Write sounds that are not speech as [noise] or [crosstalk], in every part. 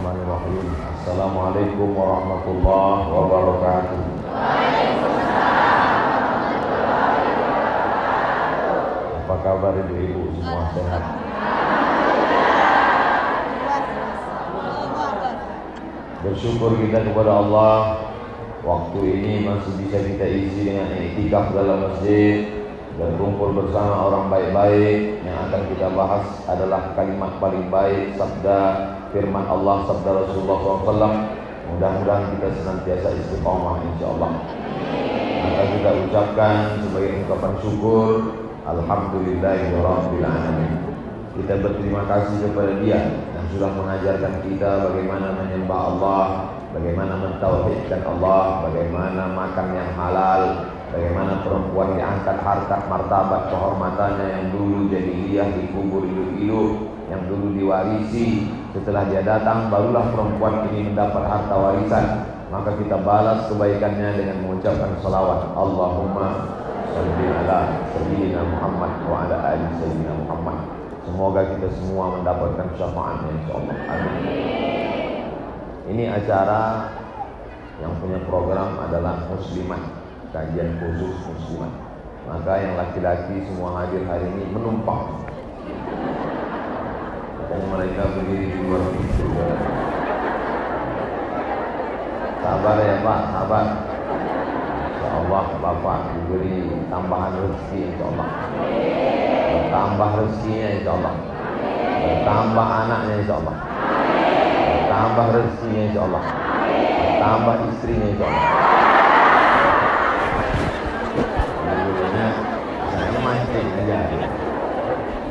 Bismillahirrahmanirrahim. Assalamualaikum warahmatullahi wabarakatuh. Apa kabar ibu-ibu semua sehat? Bersyukur kita kepada Allah Waktu ini masih bisa kita isi dengan iktikaf dalam masjid Berkumpul bersama orang baik-baik Yang akan kita bahas adalah kalimat paling baik Sabda firman Allah, sabda Rasulullah SAW Mudah-mudahan kita senantiasa istiqomah insyaAllah. Maka kita ucapkan sebagai ungkapan syukur Alhamdulillahirrahmanirrahim Kita berterima kasih kepada dia sudah mengajarkan kita bagaimana menyembah Allah, bagaimana mentauhidkan Allah, bagaimana makan yang halal, bagaimana perempuan diangkat harkat martabat kehormatannya yang dulu jadi liah dikubur hidup-hidup, yang dulu diwarisi, setelah dia datang barulah perempuan ini mendapat harta warisan. Maka kita balas kebaikannya dengan mengucapkan salawat Allahumma salli ala sayyidina Muhammad wa ala ali sayyidina Muhammad. Semoga kita semua mendapatkan syafaatnya insyaallah. Amin. Ini acara yang punya program adalah muslimat, kajian khusus muslimat. Maka yang laki-laki semua hadir hari ini menumpang. Makanya mereka berdiri di luar pintu. Sabar ya Pak, sabar. Insyaallah Bapak diberi tambahan rezeki insyaallah. Bertambah rezekinya insyaallah. Bertambah anaknya insyaallah. Bertambah rezekinya insyaallah. Bertambah istrinya insyaallah. Judulnya saya mancing aja.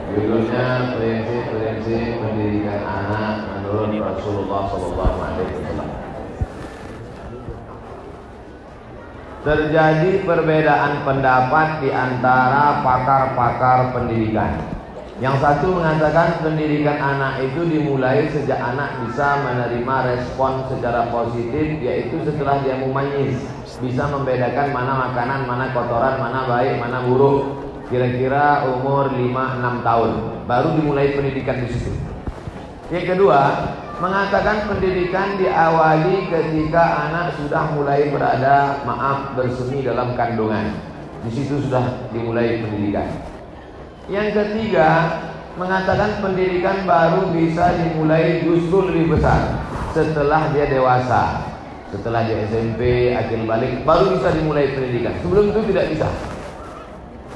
Judulnya prinsip-prinsip pendidikan anak menurut Rasulullah Sallallahu Alaihi Wasallam. Terjadi perbedaan pendapat di antara pakar-pakar pendidikan. Yang satu mengatakan pendidikan anak itu dimulai sejak anak bisa menerima respon secara positif yaitu setelah dia mumayyiz, bisa membedakan mana makanan, mana kotoran, mana baik, mana buruk. Kira-kira umur 5-6 tahun baru dimulai pendidikan di situ. Yang kedua, mengatakan pendidikan diawali ketika anak sudah mulai berada maaf bersemi dalam kandungan. Di situ sudah dimulai pendidikan. Yang ketiga, mengatakan pendidikan baru bisa dimulai justru lebih besar setelah dia dewasa. Setelah dia SMP, akhir balik, baru bisa dimulai pendidikan. Sebelum itu tidak bisa.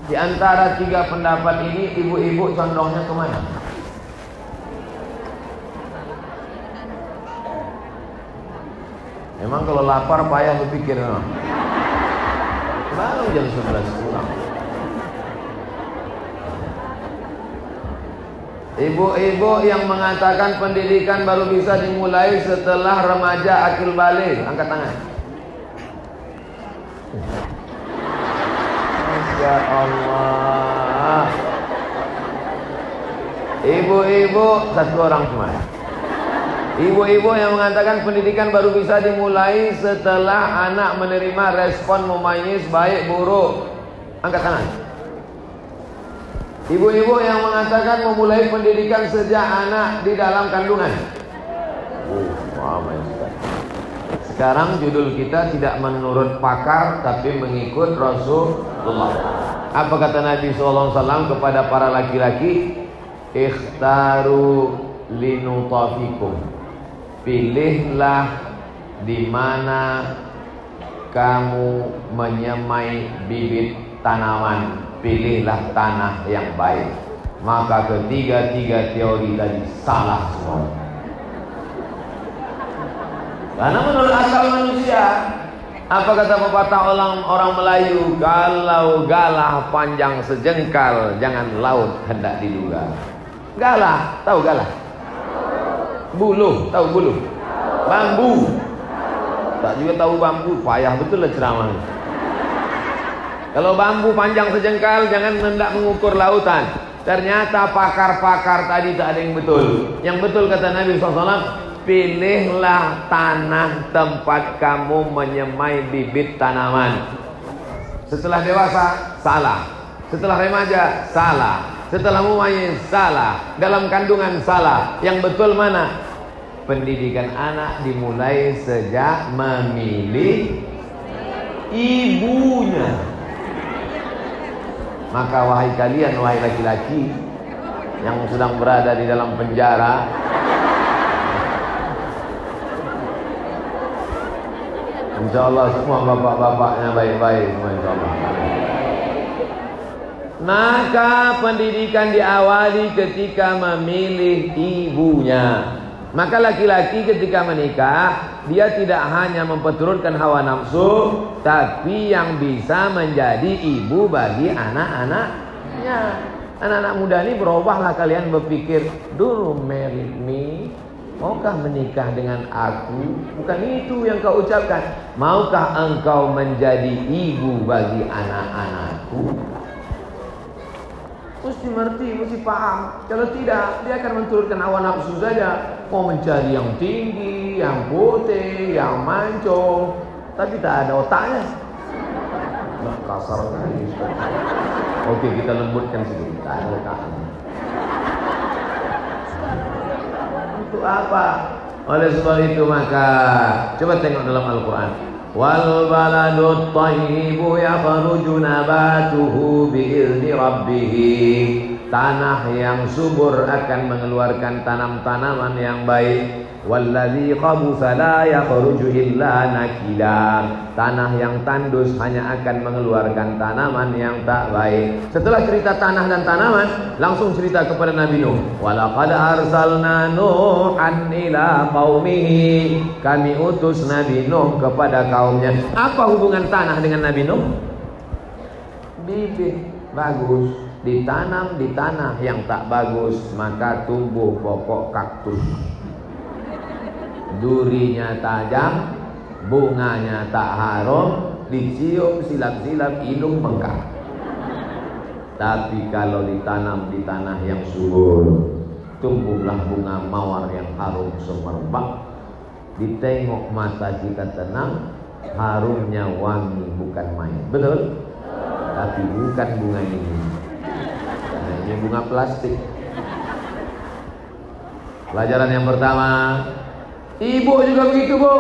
Di antara tiga pendapat ini, ibu-ibu condongnya ke mana? Emang kalau lapar payah berpikir memang. Baru jam 11 pulang. Ibu-ibu yang mengatakan pendidikan baru bisa dimulai setelah remaja akil balik, angkat tangan. Ya Allah. Ibu-ibu satu orang cuma. Ibu-ibu yang mengatakan pendidikan baru bisa dimulai setelah anak menerima respon memayis baik buruk. Angkat tangan. Ibu-ibu yang mengatakan memulai pendidikan sejak anak di dalam kandungan. Oh, Sekarang judul kita tidak menurut pakar tapi mengikut Rasulullah. Apa kata Nabi SAW kepada para laki-laki? Ikhtaru linutafikum pilihlah di mana kamu menyemai bibit tanaman, pilihlah tanah yang baik. Maka ketiga-tiga teori tadi salah semua. Karena menurut akal manusia, apa kata pepatah orang orang Melayu? Kalau galah panjang sejengkal, jangan laut hendak diduga. Galah, tahu galah? Buluh, tahu buluh? Bambu. Tak juga tahu bambu, payah betul lah ceramah. Kalau bambu panjang sejengkal, jangan hendak mengukur lautan. Ternyata pakar-pakar tadi tak ada yang betul. Yang betul kata Nabi SAW, pilihlah tanah tempat kamu menyemai bibit tanaman. Setelah dewasa, salah. Setelah remaja, salah. Setelah mumayyiz, salah. Dalam kandungan, salah. Yang betul mana? pendidikan anak dimulai sejak memilih ibunya. Maka wahai kalian, wahai laki-laki yang sedang berada di dalam penjara, Insya Allah semua bapak-bapaknya baik-baik semua insya. Maka pendidikan diawali ketika memilih ibunya. Maka laki-laki ketika menikah Dia tidak hanya memperturutkan hawa nafsu Tapi yang bisa menjadi ibu bagi anak-anaknya Anak-anak muda ini berubahlah kalian berpikir Dulu marry me Maukah menikah dengan aku? Bukan itu yang kau ucapkan Maukah engkau menjadi ibu bagi anak-anakku? Mesti mengerti, mesti paham. Kalau tidak, dia akan menturunkan hawa nafsu saja. Mau mencari yang tinggi, yang putih, yang mancung. Tapi tak ada otaknya. Nah, kasar sekali. Oke, kita lembutkan sedikit. Tak ada otaknya. Untuk apa? Oleh sebab itu maka coba tengok dalam Al-Quran. Wal baladut tayyibu yakhruju nabatuhu bi'izni rabbih. Tanah yang subur akan mengeluarkan tanam-tanaman yang baik. Walladzi khabutha la yakhruju illa nakida. Tanah yang tandus hanya akan mengeluarkan tanaman yang tak baik. Setelah cerita tanah dan tanaman, langsung cerita kepada Nabi Nuh. Walaqad arsalna Nuhan ila qaumihi. Kami utus Nabi Nuh kepada kaumnya. Apa hubungan tanah dengan Nabi Nuh? Bibit bagus ditanam di tanah yang tak bagus maka tumbuh pokok kaktus durinya tajam, bunganya tak harum, dicium silap-silap hidung bengkak. Tapi kalau ditanam di tanah yang subur, tumbuhlah bunga mawar yang harum semerbak. Ditengok mata kita tenang, harumnya wangi bukan main. Betul? Tapi bukan bunga ini. Karena ini bunga plastik. Pelajaran yang pertama, Ibu juga begitu bu.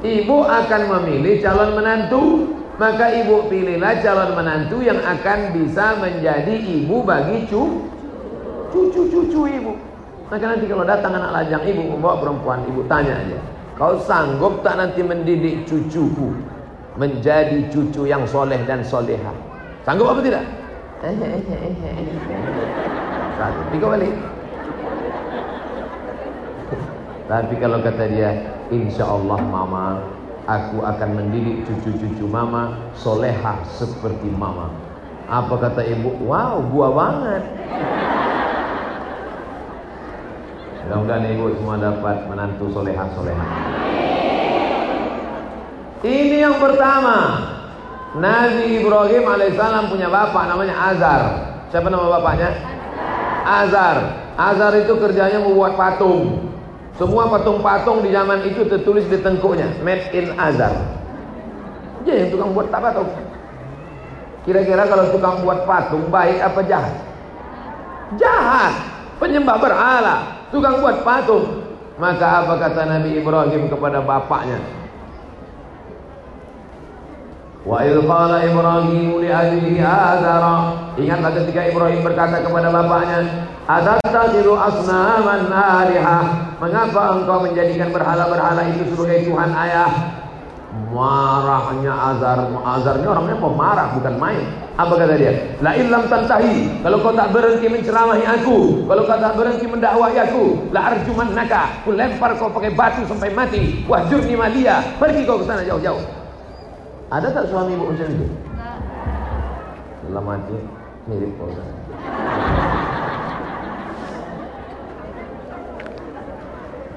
Ibu akan memilih calon menantu Maka ibu pilihlah calon menantu yang akan bisa menjadi ibu bagi cu Cucu-cucu ibu. Maka nanti kalau datang anak lajang ibu membawa perempuan Ibu tanya aja. Kau sanggup tak nanti mendidik cucuku Menjadi cucu yang soleh dan soleha? Sanggup apa tidak? Satu, tiga balik tapi kalau kata dia, insya Allah mama, aku akan mendidik cucu-cucu mama solehah seperti mama. Apa kata ibu? Wow, gua banget. Mudah-mudahan ibu semua dapat menantu solehah solehah. Ini yang pertama. Nabi Ibrahim alaihissalam punya bapak namanya Azar. Siapa nama bapaknya? Azar. Azar itu kerjanya membuat patung. Semua patung-patung di zaman itu tertulis di tengkuknya. Made in Azar Dia yang tukang buat tak patung. Kira-kira kalau tukang buat patung Baik apa jahat? Jahat. Penyembah berhala. Tukang buat patung. Maka apa kata Nabi Ibrahim kepada bapaknya? Wa qala Ibrahim li Azara Ingatlah ketika Ibrahim berkata kepada bapaknya Atattakhidhu asnaman alihah Mengapa engkau menjadikan berhala-berhala itu sebagai Tuhan ayah? Marahnya Azar Azar ini orangnya pemarah bukan main. Apa kata dia? La illam tantahi. Kalau kau tak berhenti menceramahi aku Kalau kau tak berhenti mendakwahi aku La arjuman naka Ku lempar kau pakai batu sampai mati. Wahjurni malia. Pergi kau ke sana jauh-jauh. Ada tak suami ibu macam itu? Dalam hati mirip kau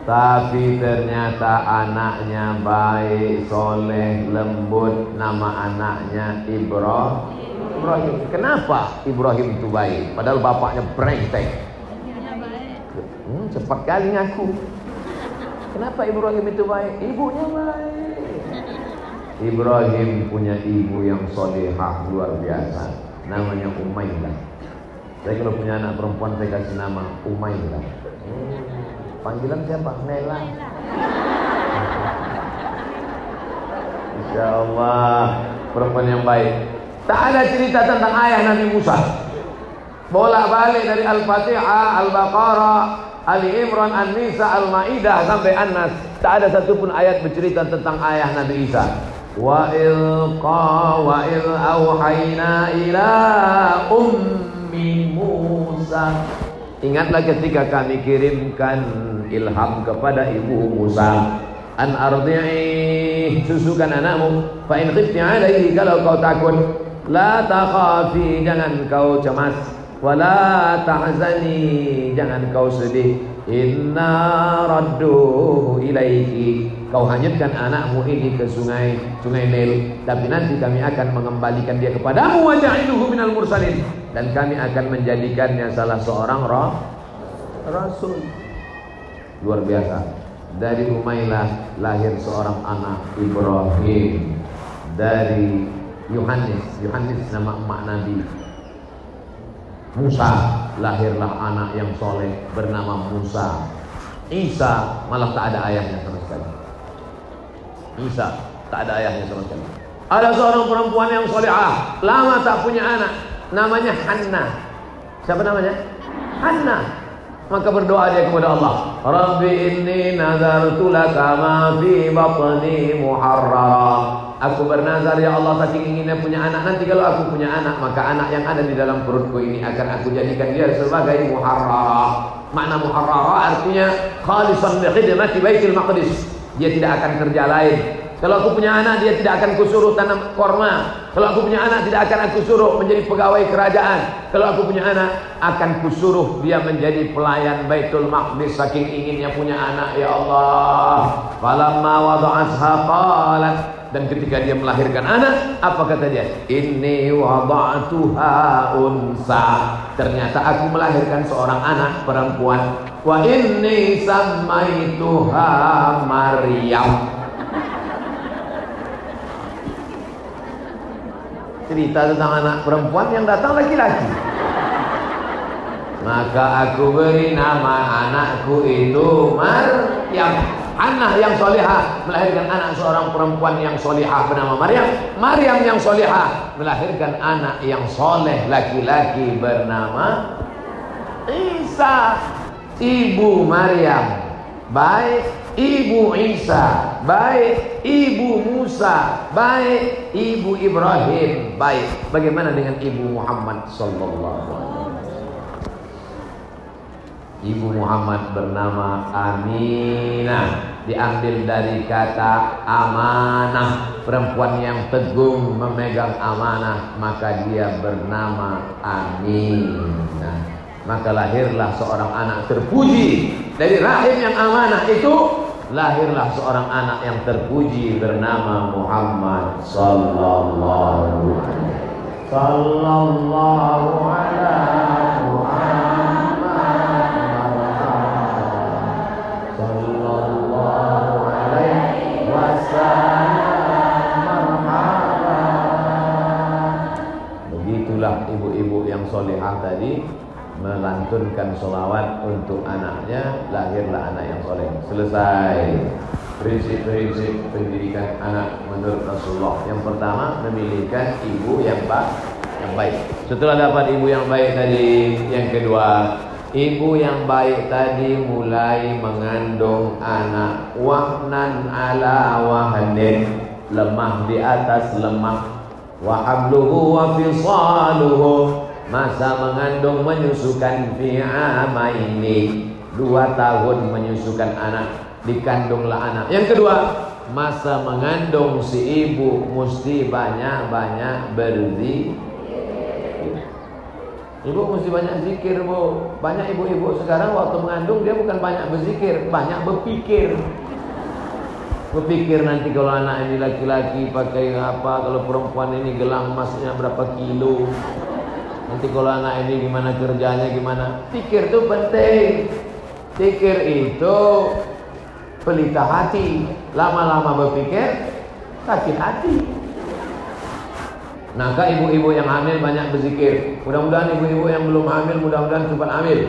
Tapi ternyata anaknya baik, soleh, lembut. Nama anaknya Ibrahim. Ibrahim. Kenapa Ibrahim itu baik? Padahal bapaknya brengsek. Hmm, Cepat kali ngaku. Kenapa Ibrahim itu baik? Ibunya baik. Ibrahim punya ibu yang solehah luar biasa. Namanya Umaylah Saya kalau punya anak perempuan saya kasih nama Umaylah Panggilan siapa? Nela. Insya Allah perempuan yang baik. Tak ada cerita tentang ayah Nabi Musa. Bolak balik dari Al-Fatihah, Al-Baqarah, Ali Imran, An-Nisa, Al-Maidah sampai An-Nas. Tak ada satupun ayat bercerita tentang ayah Nabi Isa. Wa ilqa wa il auhayna ila ummi Musa. Ingatlah ketika kami kirimkan ilham kepada ibu Musa. An ardi'i susukan anakmu. Fa in khifti alaihi kalau kau takut la takhafi jangan kau cemas. Wala tahzani jangan kau sedih. Inna radduhu ilaiki. Kau hanyutkan anakmu ini ke sungai sungai Nil. Tapi nanti kami akan mengembalikan dia kepadamu wa ja'iluhu minal mursalin. Dan kami akan menjadikannya salah seorang roh rasul luar biasa. Dari Umailah lahir seorang anak Ibrahim. Dari Yohanes Yohanes nama emak Nabi. Musa lahirlah anak yang soleh bernama Musa. Isa malah tak ada ayahnya sama sekali. Isa tak ada ayahnya sama sekali. Ada seorang perempuan yang solehah lama tak punya anak. Namanya Hanna. Siapa namanya? Hanna maka berdoa dia kepada Allah. Rabbi inni nazartu laka ma fi batni muharrara. Aku bernazar ya Allah saking inginnya punya anak. Nanti kalau aku punya anak Maka anak yang ada di dalam perutku ini Akan aku jadikan dia sebagai muharrara. Makna muharrara artinya Khalisan likhidmati baitil maqdis. Dia tidak akan kerja lain kalau aku punya anak dia tidak akan kusuruh tanam korma. Kalau aku punya anak tidak akan aku suruh menjadi pegawai kerajaan. Kalau aku punya anak akan kusuruh dia menjadi pelayan Baitul Maqdis saking inginnya punya anak ya Allah. Falamma wada'atha qalat dan ketika dia melahirkan anak apa kata dia inni wada'tuha unsa ternyata aku melahirkan seorang anak perempuan wa inni sammaituha maryam cerita tentang anak perempuan yang datang laki-laki. Maka aku beri nama anakku itu Maryam Anak yang solehah melahirkan anak seorang perempuan yang solehah bernama Maryam. Maryam yang solehah melahirkan anak yang soleh laki-laki bernama Isa ibu Maryam. Baik Ibu Isa baik, Ibu Musa baik, Ibu Ibrahim baik. Bagaimana dengan Ibu Muhammad sallallahu alaihi? Ibu Muhammad bernama Aminah diambil dari kata amanah perempuan yang teguh memegang amanah maka dia bernama Aminah maka lahirlah seorang anak terpuji dari rahim yang amanah itu lahirlah seorang anak yang terpuji bernama Muhammad sallallahu sallallahu alaihi begitulah ibu-ibu yang solehah tadi melantunkan solawat untuk anaknya lahirlah anak yang soleh. Selesai. Prinsip-prinsip pendidikan anak menurut Rasulullah. Yang pertama memilihkan ibu yang baik yang baik. Setelah dapat ibu yang baik tadi yang kedua ibu yang baik tadi mulai mengandung anak. Wahnan ala wahnin lemah di atas lemah. Wa habluhu wa masa mengandung menyusukan fi ini. Dua tahun menyusukan anak dikandunglah anak. Yang kedua masa mengandung si ibu mesti banyak-banyak berzikir. Ibu mesti banyak zikir bu. Banyak ibu-ibu sekarang waktu mengandung dia bukan banyak berzikir banyak berpikir. Berpikir nanti kalau anak ini laki-laki pakai apa kalau perempuan ini gelang emasnya berapa kilo Nanti kalau anak ini gimana kerjanya gimana Pikir itu penting Pikir itu Pelita hati Lama-lama berpikir Sakit hati Maka ibu-ibu yang hamil banyak berzikir Mudah-mudahan ibu-ibu yang belum hamil Mudah-mudahan cepat hamil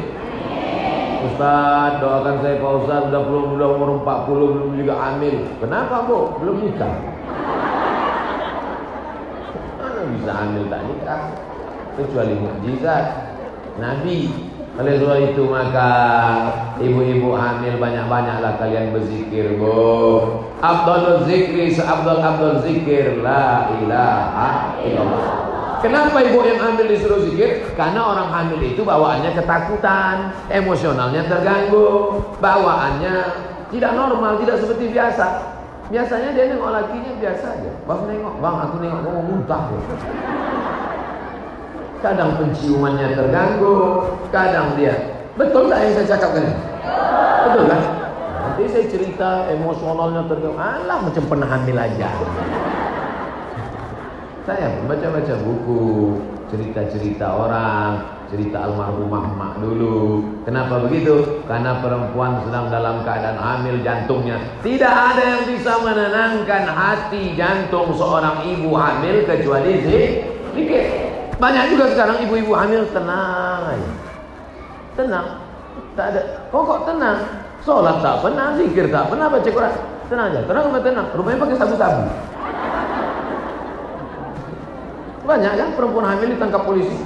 Ustaz doakan saya Pak Ustaz udah belum udah umur 40 belum juga hamil. Kenapa Bu? Belum nikah. Mana bisa hamil tak nikah? Kecuali mukjizat Nabi. Oleh sebab itu maka ibu-ibu hamil banyak-banyaklah kalian berzikir, Bu. Abdul zikri seabdul abdul zikir la ilaha illallah. Kenapa ibu yang hamil disuruh zikir? Karena orang hamil itu bawaannya ketakutan, emosionalnya terganggu, bawaannya tidak normal, tidak seperti biasa. Biasanya dia nengok lakinya biasa aja. Bang nengok, bang aku nengok kamu muntah. Kadang penciumannya terganggu, kadang dia. Betul tak yang saya cakap tadi? Betul kan? Nanti saya cerita emosionalnya terganggu. Alah macam pernah hamil aja. Saya membaca-baca buku, cerita-cerita orang, cerita almarhumah mak dulu. Kenapa begitu? Karena perempuan sedang dalam keadaan hamil jantungnya. Tidak ada yang bisa menenangkan hati jantung seorang ibu hamil kecuali zikir. Banyak juga sekarang ibu-ibu hamil tenang Tenang. Tak ada. Kok kok tenang? Sholat tak pernah, zikir tak pernah, baca Quran. Tenang aja. Tenang, tenang. Rumahnya pakai sabu-sabu. Banyak kan perempuan hamil ditangkap polisi.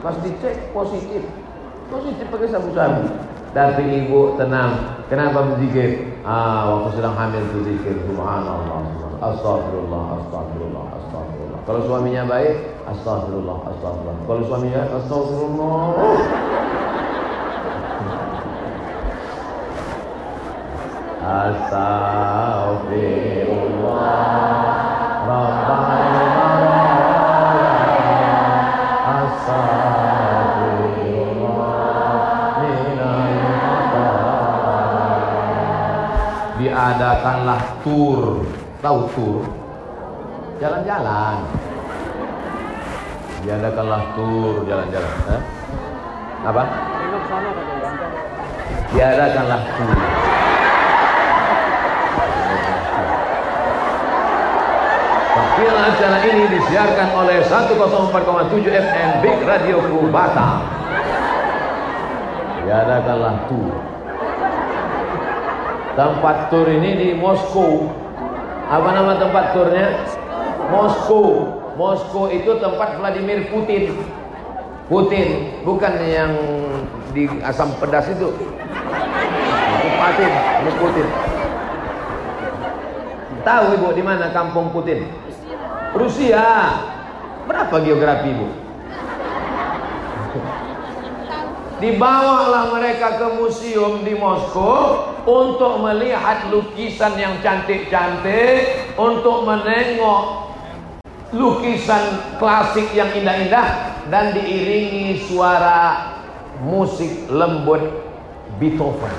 Pas dicek positif. Positif pakai sabu-sabu. Tapi ibu tenang. Kenapa berzikir? Ah, waktu sedang hamil itu zikir. Subhanallah. Astagfirullah, astagfirullah, astagfirullah. Kalau suaminya baik, astagfirullah, astagfirullah. Kalau suaminya astagfirullah. Astagfirullah. Diadakanlah tur tahu tur jalan-jalan diadakanlah tur jalan-jalan eh? apa diadakanlah tur Tampil acara ini disiarkan oleh 104,7 FM Big Radio Kubata. Diadakanlah tur Tempat tur ini di Moskow. Apa nama tempat turnya? Moskow. Moskow itu tempat Vladimir Putin. Putin, bukan yang di asam pedas itu. Putin, Putin. Tahu Ibu di mana kampung Putin? Rusia. Berapa geografi Ibu? Dibawalah mereka ke museum di Moskow untuk melihat lukisan yang cantik-cantik, untuk menengok lukisan klasik yang indah-indah dan diiringi suara musik lembut Beethoven.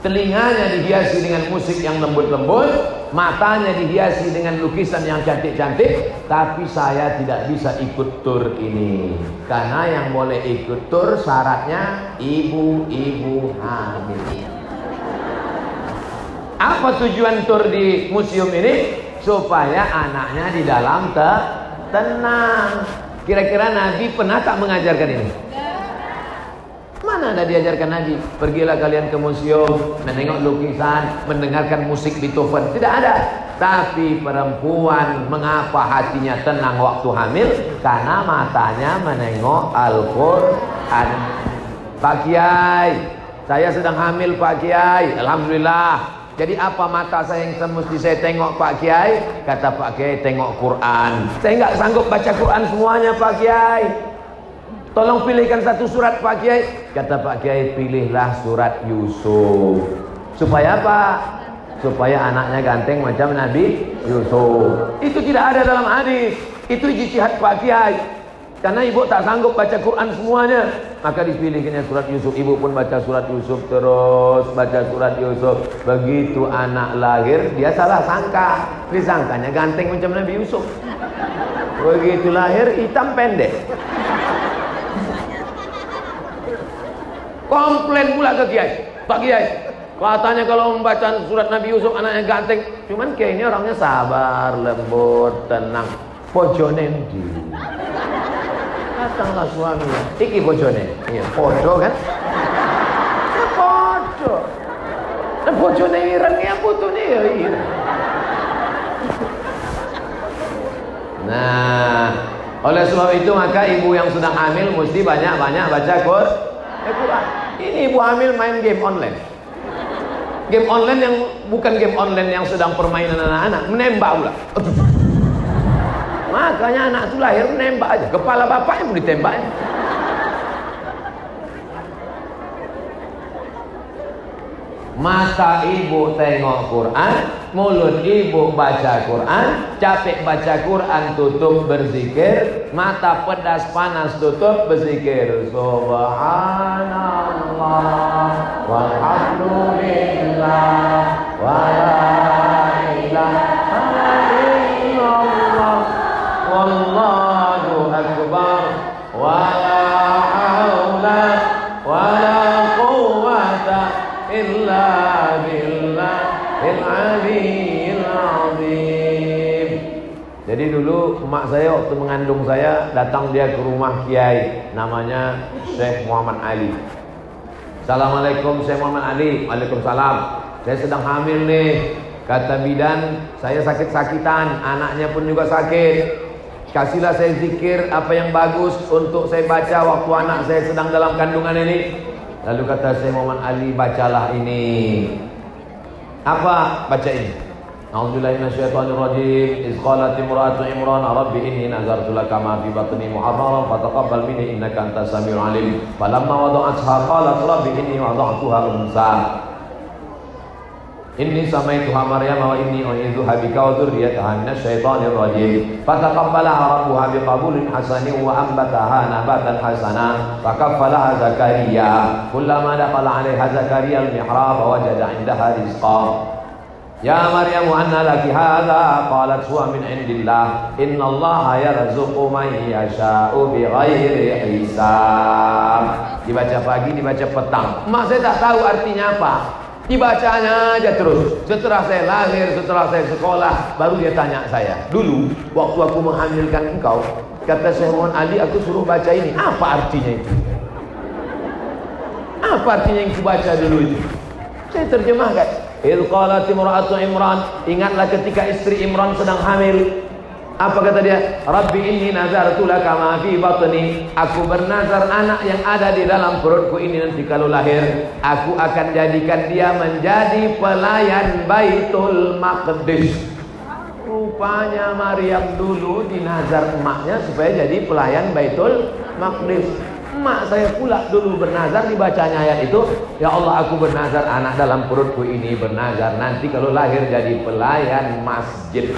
Telinganya dihiasi dengan musik yang lembut-lembut, matanya dihiasi dengan lukisan yang cantik-cantik, tapi saya tidak bisa ikut tur ini. Karena yang boleh ikut tur syaratnya ibu-ibu hamil. Apa tujuan tur di museum ini? Supaya anaknya di dalam te tenang. Kira-kira Nabi pernah tak mengajarkan ini? Mana ada diajarkan Nabi? Pergilah kalian ke museum, menengok lukisan, mendengarkan musik Beethoven. Tidak ada. Tapi perempuan mengapa hatinya tenang waktu hamil? Karena matanya menengok Al-Quran. Pak Kiai, saya sedang hamil Pak Kiai. Alhamdulillah. Jadi apa mata saya yang mesti saya tengok Pak Kiai? Kata Pak Kiai tengok Quran. Saya nggak sanggup baca Quran semuanya Pak Kiai. Tolong pilihkan satu surat Pak Kiai. Kata Pak Kiai, pilihlah surat Yusuf. Supaya apa? Supaya anaknya ganteng macam Nabi Yusuf. Itu tidak ada dalam hadis. Itu ijtihad Pak Kiai. Karena ibu tak sanggup baca Quran semuanya. Maka dipilihkannya surat Yusuf. Ibu pun baca surat Yusuf terus. Baca surat Yusuf. Begitu anak lahir, dia salah sangka. Disangkanya ganteng macam Nabi Yusuf. Begitu lahir, hitam pendek. Komplain pula ke Kiai. Pak Kiai, katanya kalau membaca surat Nabi Yusuf anaknya ganteng. Cuman Kiai ini orangnya sabar, lembut, tenang. Pojone di. Datanglah suami. Iki pojone. Iya, pojo kan? Cok. Nah, bojone ireng ya putune ya ireng. Nah, oleh sebab itu maka ibu yang sedang hamil mesti banyak-banyak baca Quran. Ini ibu hamil main game online. Game online yang bukan game online yang sedang permainan anak-anak, menembak pula. Makanya anak itu lahir menembak aja. Kepala bapaknya pun ditembak. Ya. Mata ibu tengok Quran, mulut ibu baca Quran, capek baca Quran tutup berzikir, mata pedas panas tutup berzikir. Subhanallah walhamdulillah wa wallahu akbar wa la haula wa la quwwata illa billahil aliyyil azim. Jadi dulu emak saya waktu mengandung saya datang dia ke rumah kiai namanya Syekh Muhammad Ali. Assalamualaikum Syekh Muhammad Ali. Waalaikumsalam. Saya sedang hamil nih. Kata bidan, saya sakit-sakitan, anaknya pun juga sakit. Kasihlah saya zikir apa yang bagus untuk saya baca waktu anak saya sedang dalam kandungan ini. Lalu kata saya Muhammad Ali, bacalah ini. Apa? Baca ini. A'udzubillahi minasyaitonir rajim. Iz qalat imra'atu Imran, "Rabbi inni nazartu laka ma fi batni muharraran fataqabbal minni innaka antas samiul alim." Falamma wada'atha qalat, "Rabbi inni wada'tuha unsa." Inni samaituha Maryam wa inni u'idzuha bika wa dzurriyyataha minasyaitonir rajim. Fataqabbalaha rabbuha biqabulin hasanin wa ambataha nabatan hasana. Fakaffalaha Zakaria. Kullama dakhala 'alaiha Zakaria al-mihrab wajada 'indaha rizqa. Ya Maryam anna laki hadha qalat huwa min indillah inna Allah yarzuqu man yasha'u bighairi hisab dibaca pagi dibaca petang mak saya tak tahu artinya apa Dibacanya aja terus. Setelah saya lahir, setelah saya sekolah, baru dia tanya saya. Dulu, waktu aku menghamilkan engkau, kata Syekh Muhammad Ali, aku suruh baca ini. Apa artinya itu? Apa artinya yang kubaca dulu itu? Saya terjemahkan. Il qalat imra'atu Imran, ingatlah ketika istri Imran sedang hamil. Apa kata dia? Rabbi inni nazartu laka ma fi batni. Aku bernazar anak yang ada di dalam perutku ini nanti kalau lahir, aku akan jadikan dia menjadi pelayan Baitul Maqdis. Rupanya Maryam dulu dinazar emaknya supaya jadi pelayan Baitul Maqdis. Emak saya pula dulu bernazar dibacanya ayat itu, ya Allah aku bernazar anak dalam perutku ini bernazar nanti kalau lahir jadi pelayan masjid.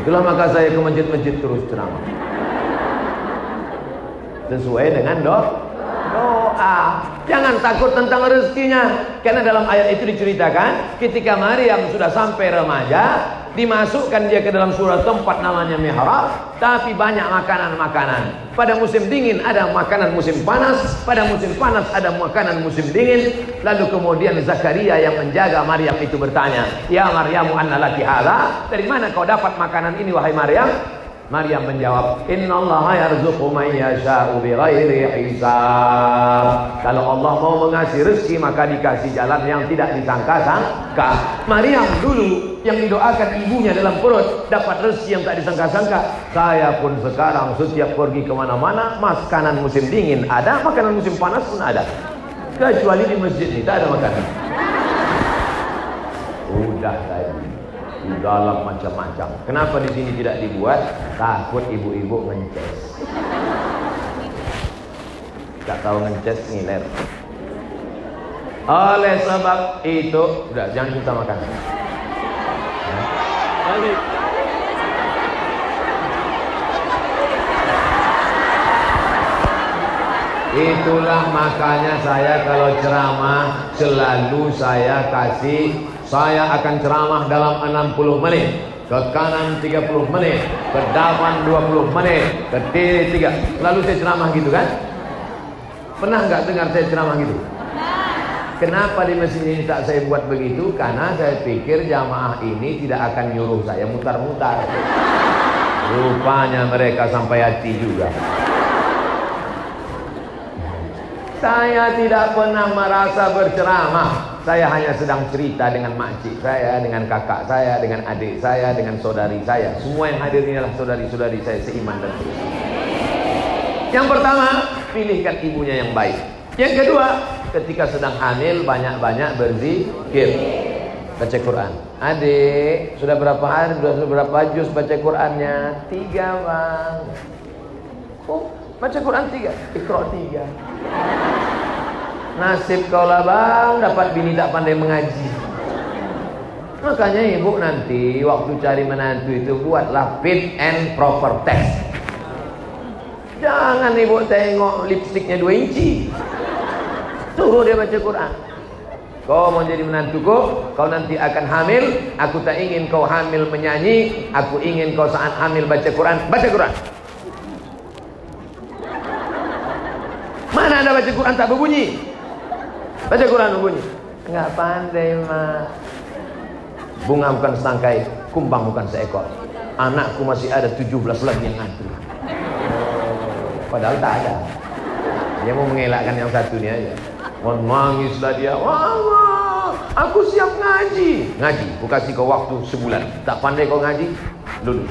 Itulah maka saya ke masjid-masjid terus ceramah. Sesuai dengan do doa. Jangan takut tentang rezekinya. Karena dalam ayat itu diceritakan ketika Maryam sudah sampai remaja, dimasukkan dia ke dalam surat tempat namanya mihrab, tapi banyak makanan-makanan. Pada musim dingin ada makanan musim panas, pada musim panas ada makanan musim dingin. Lalu kemudian Zakaria yang menjaga Maryam itu bertanya, "Ya Maryam, anna laki hadza?" Dari mana kau dapat makanan ini wahai Maryam? Maryam menjawab, "Inna Allah yarzuqu man yasha'u bighairi hisab." Kalau Allah mau mengasih rezeki maka dikasih jalan yang tidak disangka-sangka. Maryam dulu yang didoakan ibunya dalam perut dapat rezeki yang tak disangka-sangka. Saya pun sekarang setiap pergi ke mana-mana, makanan musim dingin ada, makanan musim panas pun ada. Kecuali di masjid ini tak ada makanan. Udah tadi di dalam macam-macam. Kenapa di sini tidak dibuat? Takut ibu-ibu ngeces. Tak tahu ngeces ngiler. Oleh sebab itu, udah jangan kita makan. Itulah makanya saya kalau ceramah selalu saya kasih saya akan ceramah dalam 60 menit. Ke kanan 30 menit. Ke depan 20 menit. Ke kiri 3 selalu saya ceramah gitu kan? Pernah nggak dengar saya ceramah gitu? Kenapa di mesin ini tak saya buat begitu? Karena saya pikir jamaah ini tidak akan nyuruh saya mutar-mutar. Rupanya mereka sampai hati juga. Saya tidak pernah merasa berceramah saya hanya sedang cerita dengan makcik saya, dengan kakak saya, dengan adik saya, dengan saudari saya. Semua yang hadir ini adalah saudari-saudari saya seiman dan seiman. Yang pertama, pilihkan ibunya yang baik. Yang kedua, ketika sedang hamil banyak-banyak berzikir. Baca Quran. Adik, sudah berapa hari, sudah berapa juz baca Qurannya? Tiga bang. Oh, baca Quran tiga, ikro tiga. Nasib kau lah bang, dapat bini tak pandai mengaji. Makanya ibu nanti waktu cari menantu itu buatlah fit and proper test. Jangan ibu tengok lipstiknya dua inci. Suruh dia baca Quran. Kau mau jadi menantuku, kau nanti akan hamil. Aku tak ingin kau hamil menyanyi. Aku ingin kau saat hamil baca Quran. Baca Quran. Mana ada baca Quran tak berbunyi? Baca Quran berbunyi. Enggak pandai mah. Bunga bukan setangkai, kumbang bukan seekor. Anakku masih ada 17 lagi yang ngantri. Padahal tak ada. Dia mau mengelakkan yang satu ni aja. Menangislah dia. Wah, aku siap ngaji. Ngaji, aku kasih kau waktu sebulan. Tak pandai kau ngaji, lulus.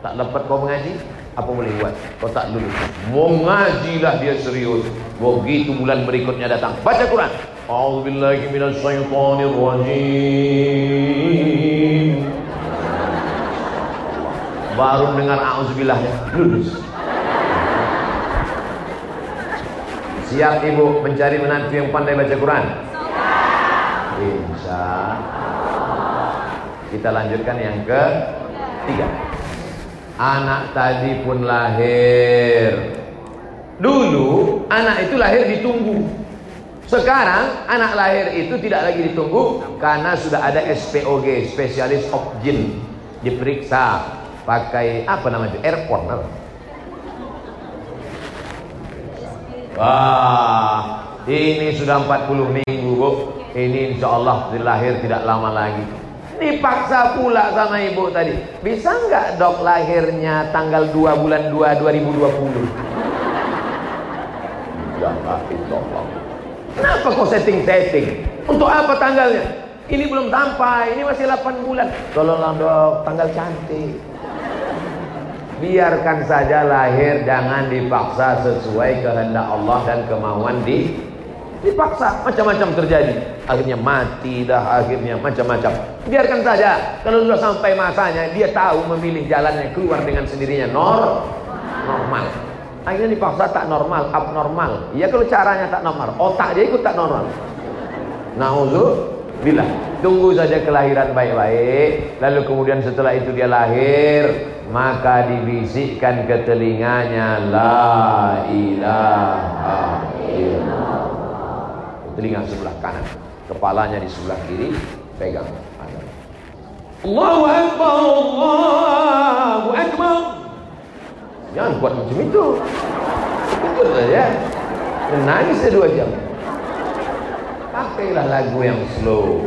Tak dapat kau mengaji, apa boleh buat? Kau tak lulus. Mau ngajilah dia serius. Begitu bulan berikutnya datang. Baca Quran. A'udzubillahi minasyaitonirrajim. Baru dengar a'udzubillah lulus. Siap ibu mencari menantu yang pandai baca Quran? Insya Kita lanjutkan yang ke tiga. Anak tadi pun lahir. Dulu anak itu lahir ditunggu. Sekarang anak lahir itu tidak lagi ditunggu karena sudah ada SPOG, spesialis objin, diperiksa pakai apa namanya airport. Wah, ini sudah 40 minggu, Bu. Ini insya Allah lahir tidak lama lagi. Dipaksa pula sama ibu tadi. Bisa nggak dok lahirnya tanggal 2 bulan 2 2020? Jangan itu Kenapa kau setting-setting? Untuk apa tanggalnya? Ini belum sampai, ini masih 8 bulan. Tolonglah dok, tanggal cantik. Biarkan saja lahir jangan dipaksa sesuai kehendak Allah dan kemauan di dipaksa macam-macam terjadi. Akhirnya mati dah akhirnya macam-macam. Biarkan saja kalau sudah sampai masanya dia tahu memilih jalannya keluar dengan sendirinya. Nor normal. Akhirnya dipaksa tak normal abnormal. Ya kalau caranya tak normal otak dia ikut tak normal. Nauzu bila tunggu saja kelahiran baik-baik lalu kemudian setelah itu dia lahir maka dibisikkan ke telinganya. La ilaha illallah telinga sebelah kanan. Kepalanya di sebelah kiri pegang Allahu akbar Allahu akbar. Jangan buat macam itu. Itu saja nangis dua jam. Pakailah lagu yang slow.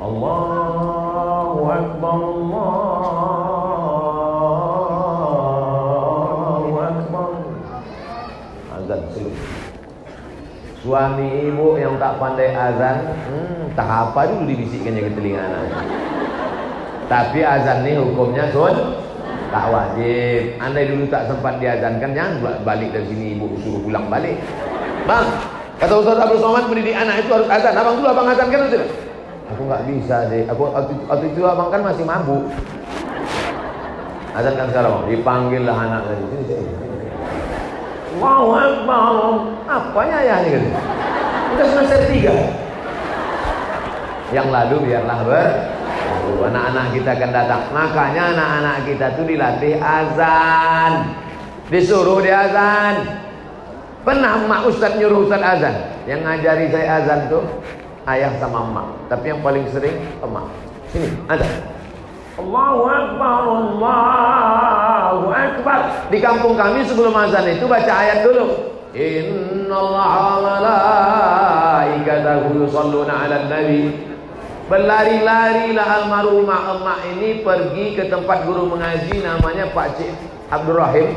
Allahu akbar Allah Suami ibu yang tak pandai azan, hmm, tak apa dulu dibisikkannya ke telinga anak. Tapi azan ni hukumnya sun tak wajib. Andai dulu tak sempat diazankan, jangan balik dari sini ibu suruh pulang balik. Bang, kata Ustaz Abdul Somad mendidik anak itu harus azan. Abang dulu abang azan kan? Aku nggak bisa deh. Aku waktu, waktu itu abang kan masih mabuk. Azan kan sekarang, dipanggil lah anak sini. Allahu Akbar. Apanya ya ini kan? Udah semester tiga. Yang lalu biarlah ber anak-anak kita akan datang. Makanya anak-anak kita tuh dilatih azan. Disuruh dia azan. Pernah emak ustaz nyuruh ustaz azan. Yang ngajari saya azan tuh ayah sama emak. Tapi yang paling sering emak. Sini, azan. Allahu Akbar, Allahu Akbar. Di kampung kami sebelum azan itu baca ayat dulu. Inna Allah malaikatahu yusalluna ala nabi. Berlari-larilah almarhumah emak ini pergi ke tempat guru mengaji namanya Pak Cik Abdul Rahim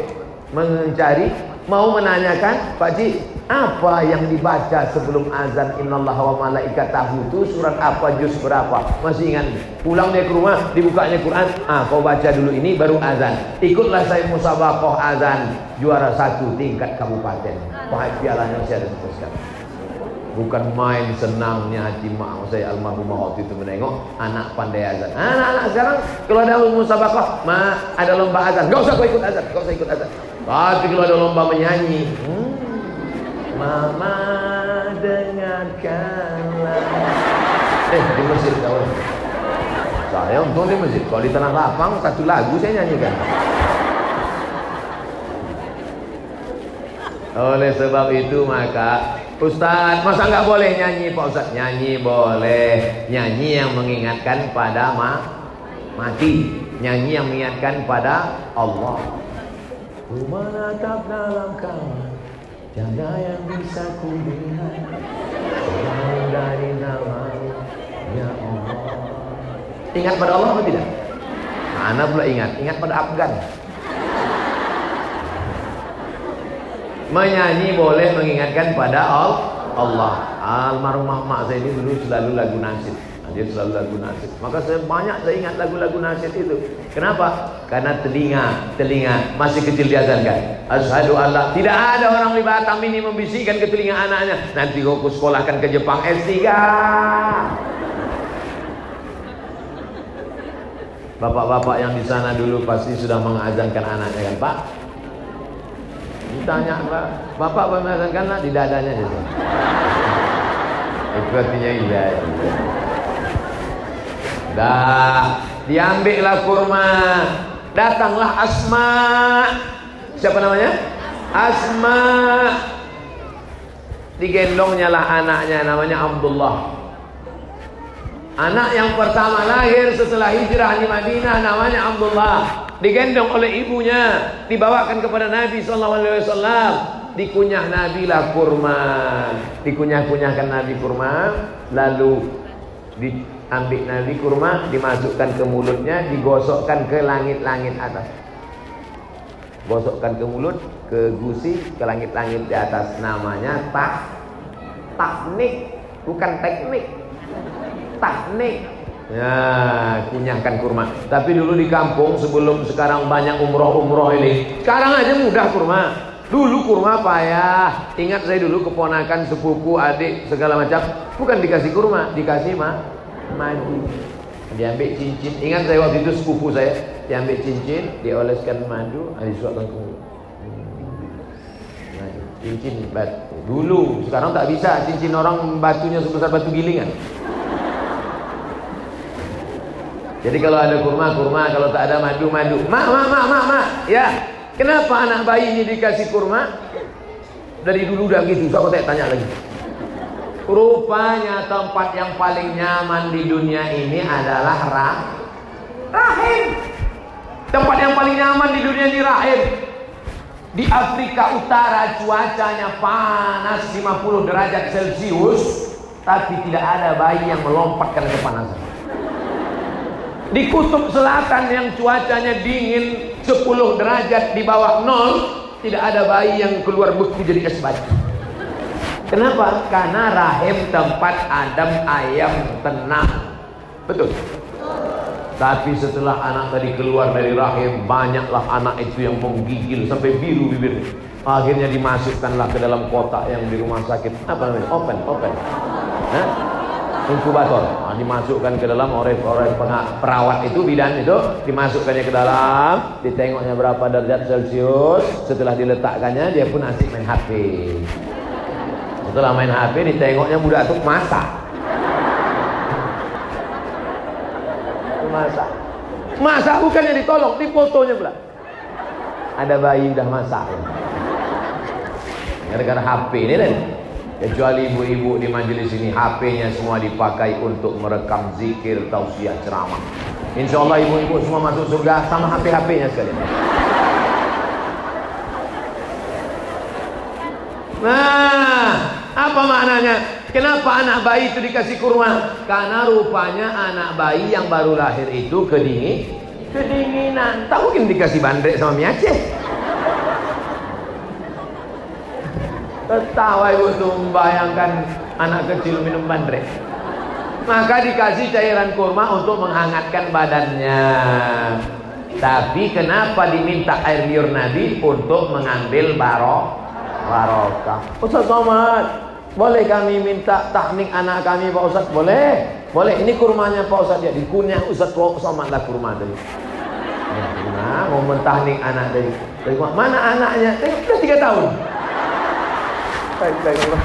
mencari mau menanyakan Pak Cik Apa yang dibaca sebelum azan Innallaha wa malaikatahu itu surat apa juz berapa? Masih ingat? Pulang dia ke rumah, dibukanya Quran. Ah, kau baca dulu ini baru azan. Ikutlah saya musabaqah azan juara satu tingkat kabupaten. Wahai pialanya saya ada. Bukan main senangnya hati mak saya almarhumah waktu itu menengok anak pandai azan. Anak-anak sekarang kalau ada musabaqah, ma ada lomba azan. Gak usah kau ikut azan, gak usah ikut azan. Tapi kalau ada lomba menyanyi, hmm, Mama dengarkanlah. Eh di masjid kau Saya untung di masjid. Kalau di tanah lapang satu lagu saya nyanyikan. Oleh sebab itu maka Ustaz masa nggak boleh nyanyi Pak Ustaz? Nyanyi boleh. Nyanyi yang mengingatkan pada ma mati. Nyanyi yang mengingatkan pada Allah. Ku menatap dalam kamar Tiada yang bisa ku lihat Selain dari nama Ya Allah. Ingat pada Allah atau tidak? Mana pula ingat? Ingat pada Afgan. Menyanyi boleh mengingatkan pada Allah. Almarhumah mak saya ini dulu selalu lagu nasib dia selalu lagu nasib. Maka saya banyak saya ingat lagu-lagu nasib itu. Kenapa? Karena telinga, telinga masih kecil diazankan. Asyhadu Allah. Tidak ada orang di Batam ini membisikkan ke telinga anaknya. Nanti kau sekolahkan ke Jepang S3. Bapak-bapak yang di sana dulu pasti sudah mengazankan anaknya kan Pak? Ditanya Pak, Bapak mengazankan lah di dadanya itu. Itu artinya iya. iya. Dah, diambillah kurma. Datanglah Asma. Siapa namanya? Asma. Digendongnya lah anaknya namanya Abdullah. Anak yang pertama lahir setelah hijrah di Madinah namanya Abdullah. Digendong oleh ibunya, dibawakan kepada Nabi sallallahu alaihi wasallam. Dikunyah Nabi lah kurma. Dikunyah-kunyahkan Nabi kurma, lalu di ambil Nabi kurma dimasukkan ke mulutnya digosokkan ke langit-langit atas. Gosokkan ke mulut ke gusi ke langit-langit di atas. Namanya tak taknik bukan teknik. Taknik ya kunyahkan kurma. Tapi dulu di kampung sebelum sekarang banyak umroh-umroh ini sekarang aja mudah kurma. Dulu kurma payah. Ingat saya dulu keponakan sepupu, adik, segala macam. Bukan dikasih kurma, dikasih mah madu diambil cincin. Ingat saya waktu itu sepupu saya diambil cincin dioleskan madu disuapkan ke mulut cincin batu. Dulu. Sekarang tak bisa. Cincin orang batunya sebesar batu gilingan jadi kalau ada kurma kurma. Kalau tak ada madu madu mak mak mak mak mak. Ya. Kenapa anak bayi ini dikasih kurma? Dari dulu udah gitu so, aku tanya lagi Rupanya tempat yang paling nyaman di dunia ini adalah rah rahim. Tempat yang paling nyaman di dunia ini rahim. Di Afrika Utara cuacanya panas 50 derajat Celcius, tapi tidak ada bayi yang melompat karena kepanasan. Di kutub selatan yang cuacanya dingin 10 derajat di bawah nol, tidak ada bayi yang keluar beku jadi es batu. Kenapa? Karena rahim tempat Adam ayam tenang. Betul. Tapi setelah anak tadi keluar dari rahim, banyaklah anak itu yang menggigil sampai biru bibir. Akhirnya dimasukkanlah ke dalam kotak yang di rumah sakit. Apa namanya? Open, open. Hah? Inkubator. Nah, dimasukkan ke dalam oleh oleh perawat itu bidan itu dimasukkannya ke dalam, ditengoknya berapa derajat Celcius. Setelah diletakkannya dia pun asik main HP. Setelah main HP ditengoknya budak tuh masak. Masak. Masak bukannya ditolong, di fotonya pula. Ada bayi udah masak. Gara-gara HP ini kan. Kecuali ibu-ibu di majelis ini HP-nya semua dipakai untuk merekam zikir, tausiah, ceramah. Insya Allah ibu-ibu semua masuk surga sama HP-HP-nya sekalian. Nah, apa maknanya? Kenapa anak bayi itu dikasih kurma? Karena rupanya anak bayi yang baru lahir itu kedingin, kedinginan. Tak mungkin dikasih bandrek sama mie Aceh. Ketawa ibu tuh membayangkan anak kecil minum bandrek. Maka dikasih cairan kurma untuk menghangatkan badannya. Tapi kenapa diminta air liur Nabi untuk mengambil barok barokah? Ustaz Somad, boleh kami minta tahnik anak kami Pak Ustaz? Boleh. Boleh. Ini kurmanya Pak Ustaz ya. Dikunyah Ustaz Somad lah kurma tadi. Nah, mau mentahnik anak dari, dari mana anaknya? Sudah tiga tahun. Baik, baik Allah.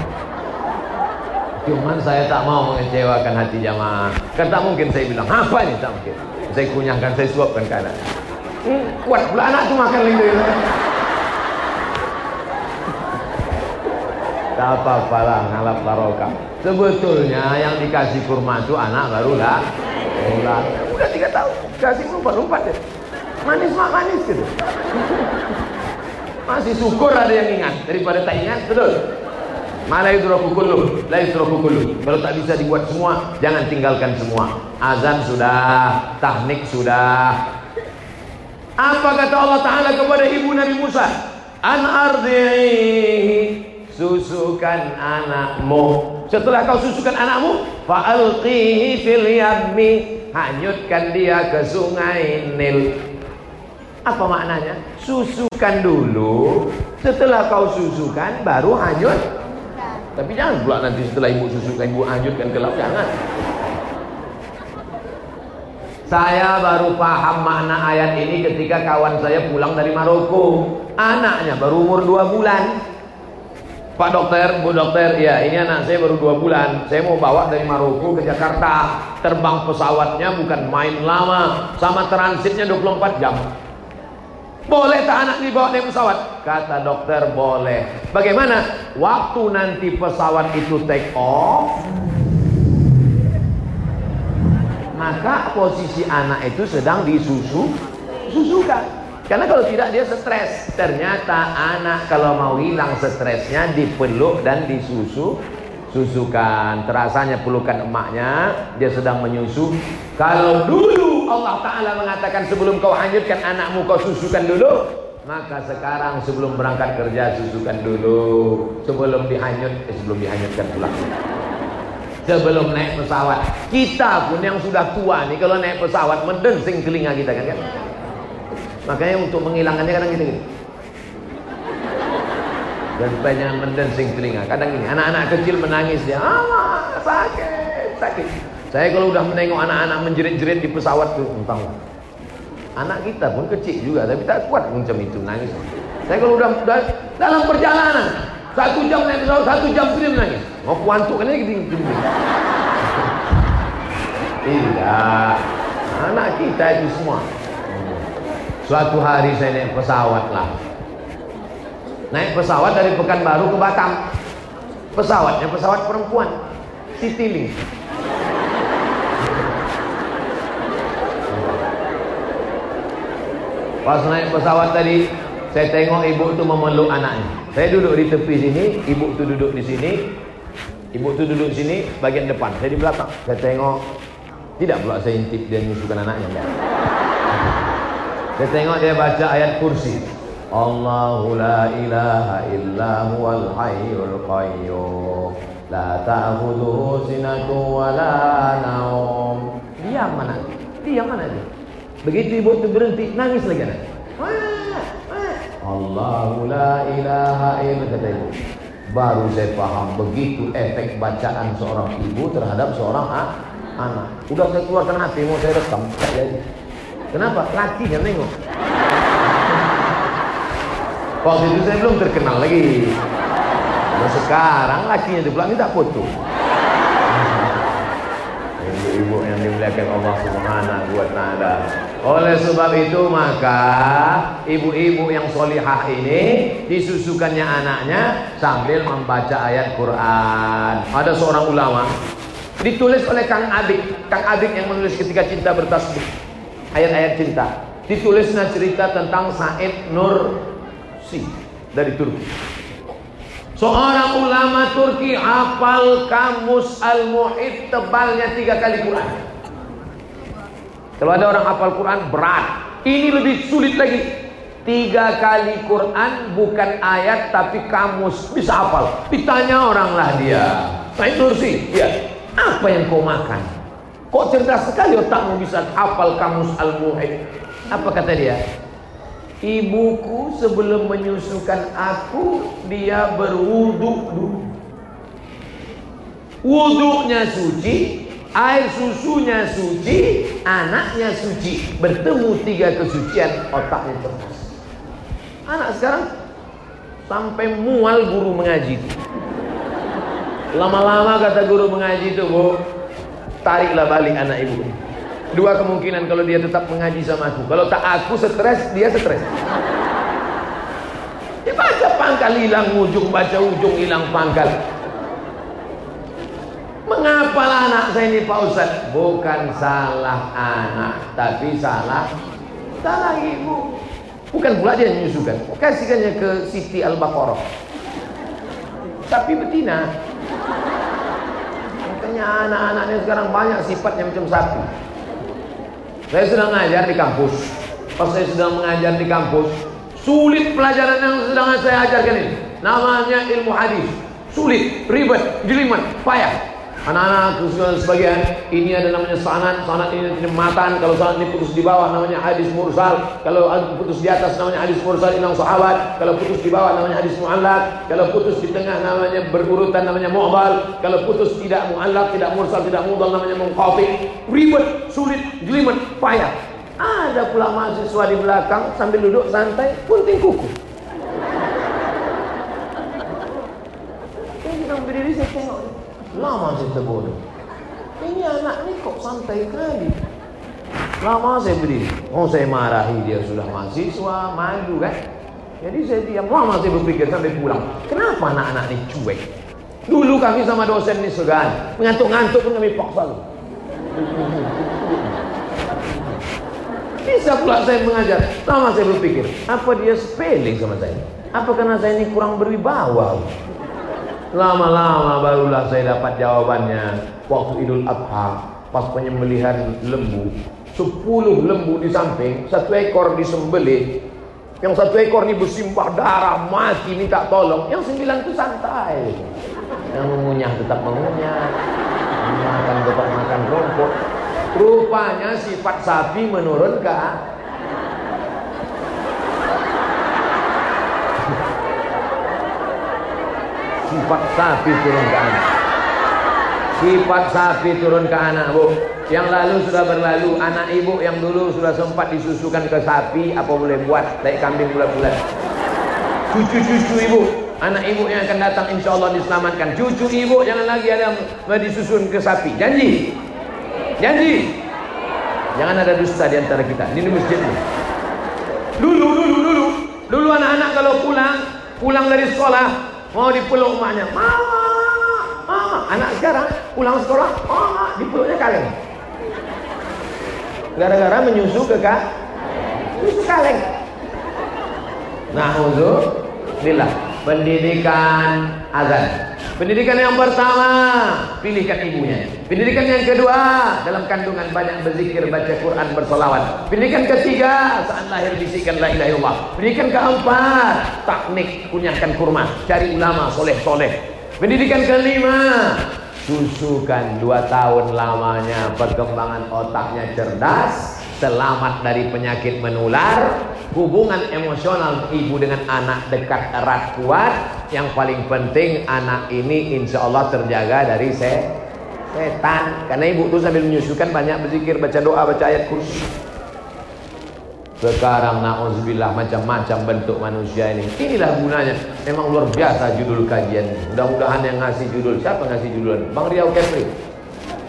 Cuman saya tak mau mengecewakan hati jamaah. Kan tak mungkin saya bilang, apa ini? Tak mungkin. Saya kunyahkan, saya suapkan ke anak. Hmm, kuat pula anak tu makan lagi. Tak apa-apa lah, ngalap barokah. Sebetulnya yang dikasih kurma itu anak baru lah. Udah, udah tiga tahun, kasih lompat-lompat deh. Manis mak manis gitu. [laughs] Masih syukur ada yang ingat daripada tak ingat, betul? Malah yudraku kullu, la yudraku kullu. Kalau tak bisa dibuat semua, jangan tinggalkan semua. Azan sudah, tahnik sudah. Apa kata Allah Taala kepada ibu Nabi Musa? An ardihi susukan anakmu. Setelah kau susukan anakmu, fa'alqihi fil yammi. Hanyutkan dia ke sungai Nil. Apa maknanya? Susukan dulu, setelah kau susukan baru hanyut tapi jangan pula nanti setelah ibu susukan ibu anjurkan ke laut jangan. Saya baru paham makna ayat ini ketika kawan saya pulang dari Maroko. Anaknya baru umur 2 bulan. Pak dokter, Bu dokter, ya ini anak saya baru 2 bulan. Saya mau bawa dari Maroko ke Jakarta. Terbang pesawatnya bukan main lama, sama transitnya 24 jam. Boleh tak anak dibawa naik pesawat? Kata dokter boleh. Bagaimana? Waktu nanti pesawat itu take off, maka posisi anak itu sedang disusu, susukan. Karena kalau tidak dia stres. Ternyata anak kalau mau hilang stresnya dipeluk dan disusu, susukan. Terasanya pelukan emaknya, dia sedang menyusu. Kalau dulu Allah Ta'ala mengatakan sebelum kau hanyutkan anakmu kau susukan dulu maka sekarang sebelum berangkat kerja susukan dulu sebelum dihanyut eh, sebelum dihanyutkan pulang sebelum naik pesawat kita pun yang sudah tua nih kalau naik pesawat mendensing telinga kita kan kan makanya untuk menghilangkannya kadang gini, gini. dan jangan mendensing telinga kadang gini anak-anak kecil menangis dia ah sakit sakit saya kalau udah menengok anak-anak menjerit-jerit di pesawat tuh, entah Anak kita pun kecil juga, tapi tak kuat macam itu nangis. Saya kalau udah, dalam perjalanan satu jam naik pesawat, satu jam dia menangis. Mau puantuk kan lagi [laughs] tinggi. Tidak, anak kita itu semua. Suatu hari saya naik pesawat lah. Naik pesawat dari Pekanbaru ke Batam. Pesawatnya pesawat perempuan. Citylink. Pas naik pesawat tadi, saya tengok ibu tu memeluk anaknya. Saya duduk di tepi sini, ibu tu duduk di sini. Ibu tu duduk sini, bagian depan. Saya di belakang. Saya tengok, tidak pula saya intip dia menyusukan anaknya. Enggak. Saya tengok dia baca ayat kursi. Allahu la ilaha illa huwal hayyul qayyum. La ta'khudhuhu sinatun wa la naum. Diam mana? Diam mana dia? Begitu ibu itu berhenti, nangis lagi anak. Allahu la ilaha illa kata ibu. Baru saya paham begitu efek bacaan seorang ibu terhadap seorang anak. Udah saya keluarkan hati mau saya rekam, tak Kenapa? Lakinya nengok. Waktu itu saya belum terkenal lagi. Nah, sekarang lakinya itu pulang minta foto ibu-ibu yang dimuliakan Allah Subhanahu wa taala. Oleh sebab itu maka ibu-ibu yang solihah ini disusukannya anaknya sambil membaca ayat Quran. Ada seorang ulama ditulis oleh Kang Adik, Kang Adik yang menulis ketika cinta bertasbih. Ayat-ayat cinta. Ditulisnya cerita tentang Said Nur Si dari Turki. Seorang ulama Turki hafal kamus al-muhid tebalnya tiga kali Quran. Kalau ada orang hafal Quran berat. Ini lebih sulit lagi. Tiga kali Quran bukan ayat tapi kamus bisa hafal. Ditanya orang lah dia. Said Nursi, ya apa yang kau makan? Kok cerdas sekali otakmu bisa hafal kamus al-muhid? Apa kata dia? Ibuku sebelum menyusukan aku dia berwuduk dulu. Wuduknya suci, air susunya suci, anaknya suci. Bertemu tiga kesucian otaknya cerdas. Anak sekarang sampai mual guru mengaji. Lama-lama kata guru mengaji itu, Bu, tariklah balik anak ibu. Dua kemungkinan kalau dia tetap mengaji sama aku. Kalau tak aku stres, dia stres. Dia baca pangkal hilang ujung, baca ujung hilang pangkal. Mengapa anak saya ini Pak Ustaz? Bukan salah anak, tapi salah salah ibu. Bukan pula dia menyusukan. Kasihkannya ke Siti Al-Baqarah. Tapi betina. Makanya anak-anaknya sekarang banyak sifatnya macam sapi. Saya sedang mengajar di kampus. Pas saya sedang mengajar di kampus, sulit pelajaran yang sedang saya ajarkan ini. Namanya ilmu hadis. Sulit, ribet, jelimet, payah. Anak-anak sebagian ini ada namanya sanad, sanad ini matan. Kalau sanad ini putus di bawah namanya hadis mursal. Kalau putus di atas namanya hadis mursal inang sahabat. Kalau putus di bawah namanya hadis muallak. Kalau putus di tengah namanya berurutan namanya mu'dal. Kalau putus tidak muallak, tidak mursal, tidak mu'dal namanya munqati. Ribet, sulit, jelimet, payah. Ada pula mahasiswa di belakang sambil duduk santai, punting kuku. Saya sedang berdiri saya Lama saya terbodoh. Ini anak ni kok santai kali. Lama saya berdiri. Oh saya marahi dia sudah mahasiswa, malu kan. Jadi saya diam. Lama saya berpikir sampai pulang. Kenapa anak-anak ni cuek? Dulu kami sama dosen ni segan. Mengantuk-ngantuk pun kami paksa. Bisa pula saya mengajar. Lama saya berpikir, apa dia spelling sama saya? Apa karena saya ini kurang berwibawa? Lama-lama barulah saya dapat jawabannya waktu Idul Adha pas penyembelihan lembu. Sepuluh lembu di samping, satu ekor disembelih. Yang satu ekor ini bersimpah darah, mati minta tolong. Yang sembilan itu santai. Yang mengunyah tetap mengunyah. Makan tetap makan rumput. Rupanya sifat sapi menurun ke sifat sapi turun ke anak. Sifat sapi turun ke anak bu. Yang lalu sudah berlalu anak ibu yang dulu sudah sempat disusukan ke sapi apa boleh buat? Dari kambing bulat-bulat. Cucu-cucu ibu anak ibu yang akan datang insya Allah diselamatkan. Cucu ibu jangan lagi ada disusun ke sapi. Janji. Janji. Jangan ada dusta di antara kita. Ini masjid ini. Dulu dulu dulu. Dulu anak-anak kalau pulang pulang dari sekolah Mau dipeluk maknya. Mama, mama. Anak sekarang pulang sekolah, mama dipeluknya kaleng. Gara-gara menyusu ke kak, menyusu kaleng. Nah, untuk bila pendidikan azan. Pendidikan yang pertama, pilihkan ibunya. Pendidikan yang kedua, dalam kandungan banyak berzikir, baca Quran, bersolawat. Pendidikan ketiga, saat lahir bisikkan la ilaha illallah. Pendidikan keempat, taknik, kunyahkan kurma, cari ulama soleh-soleh. Pendidikan kelima, susukan dua tahun lamanya perkembangan otaknya cerdas, selamat dari penyakit menular, hubungan emosional ibu dengan anak dekat erat kuat. Yang paling penting anak ini insya Allah terjaga dari se setan. Karena ibu tuh sambil menyusukan banyak berzikir baca doa baca ayat kursi. Sekarang na'udzubillah macam-macam bentuk manusia ini. Inilah gunanya. Memang luar biasa judul kajian mudah-mudahan yang ngasih judul siapa ngasih judul? Bang Riau Kepri.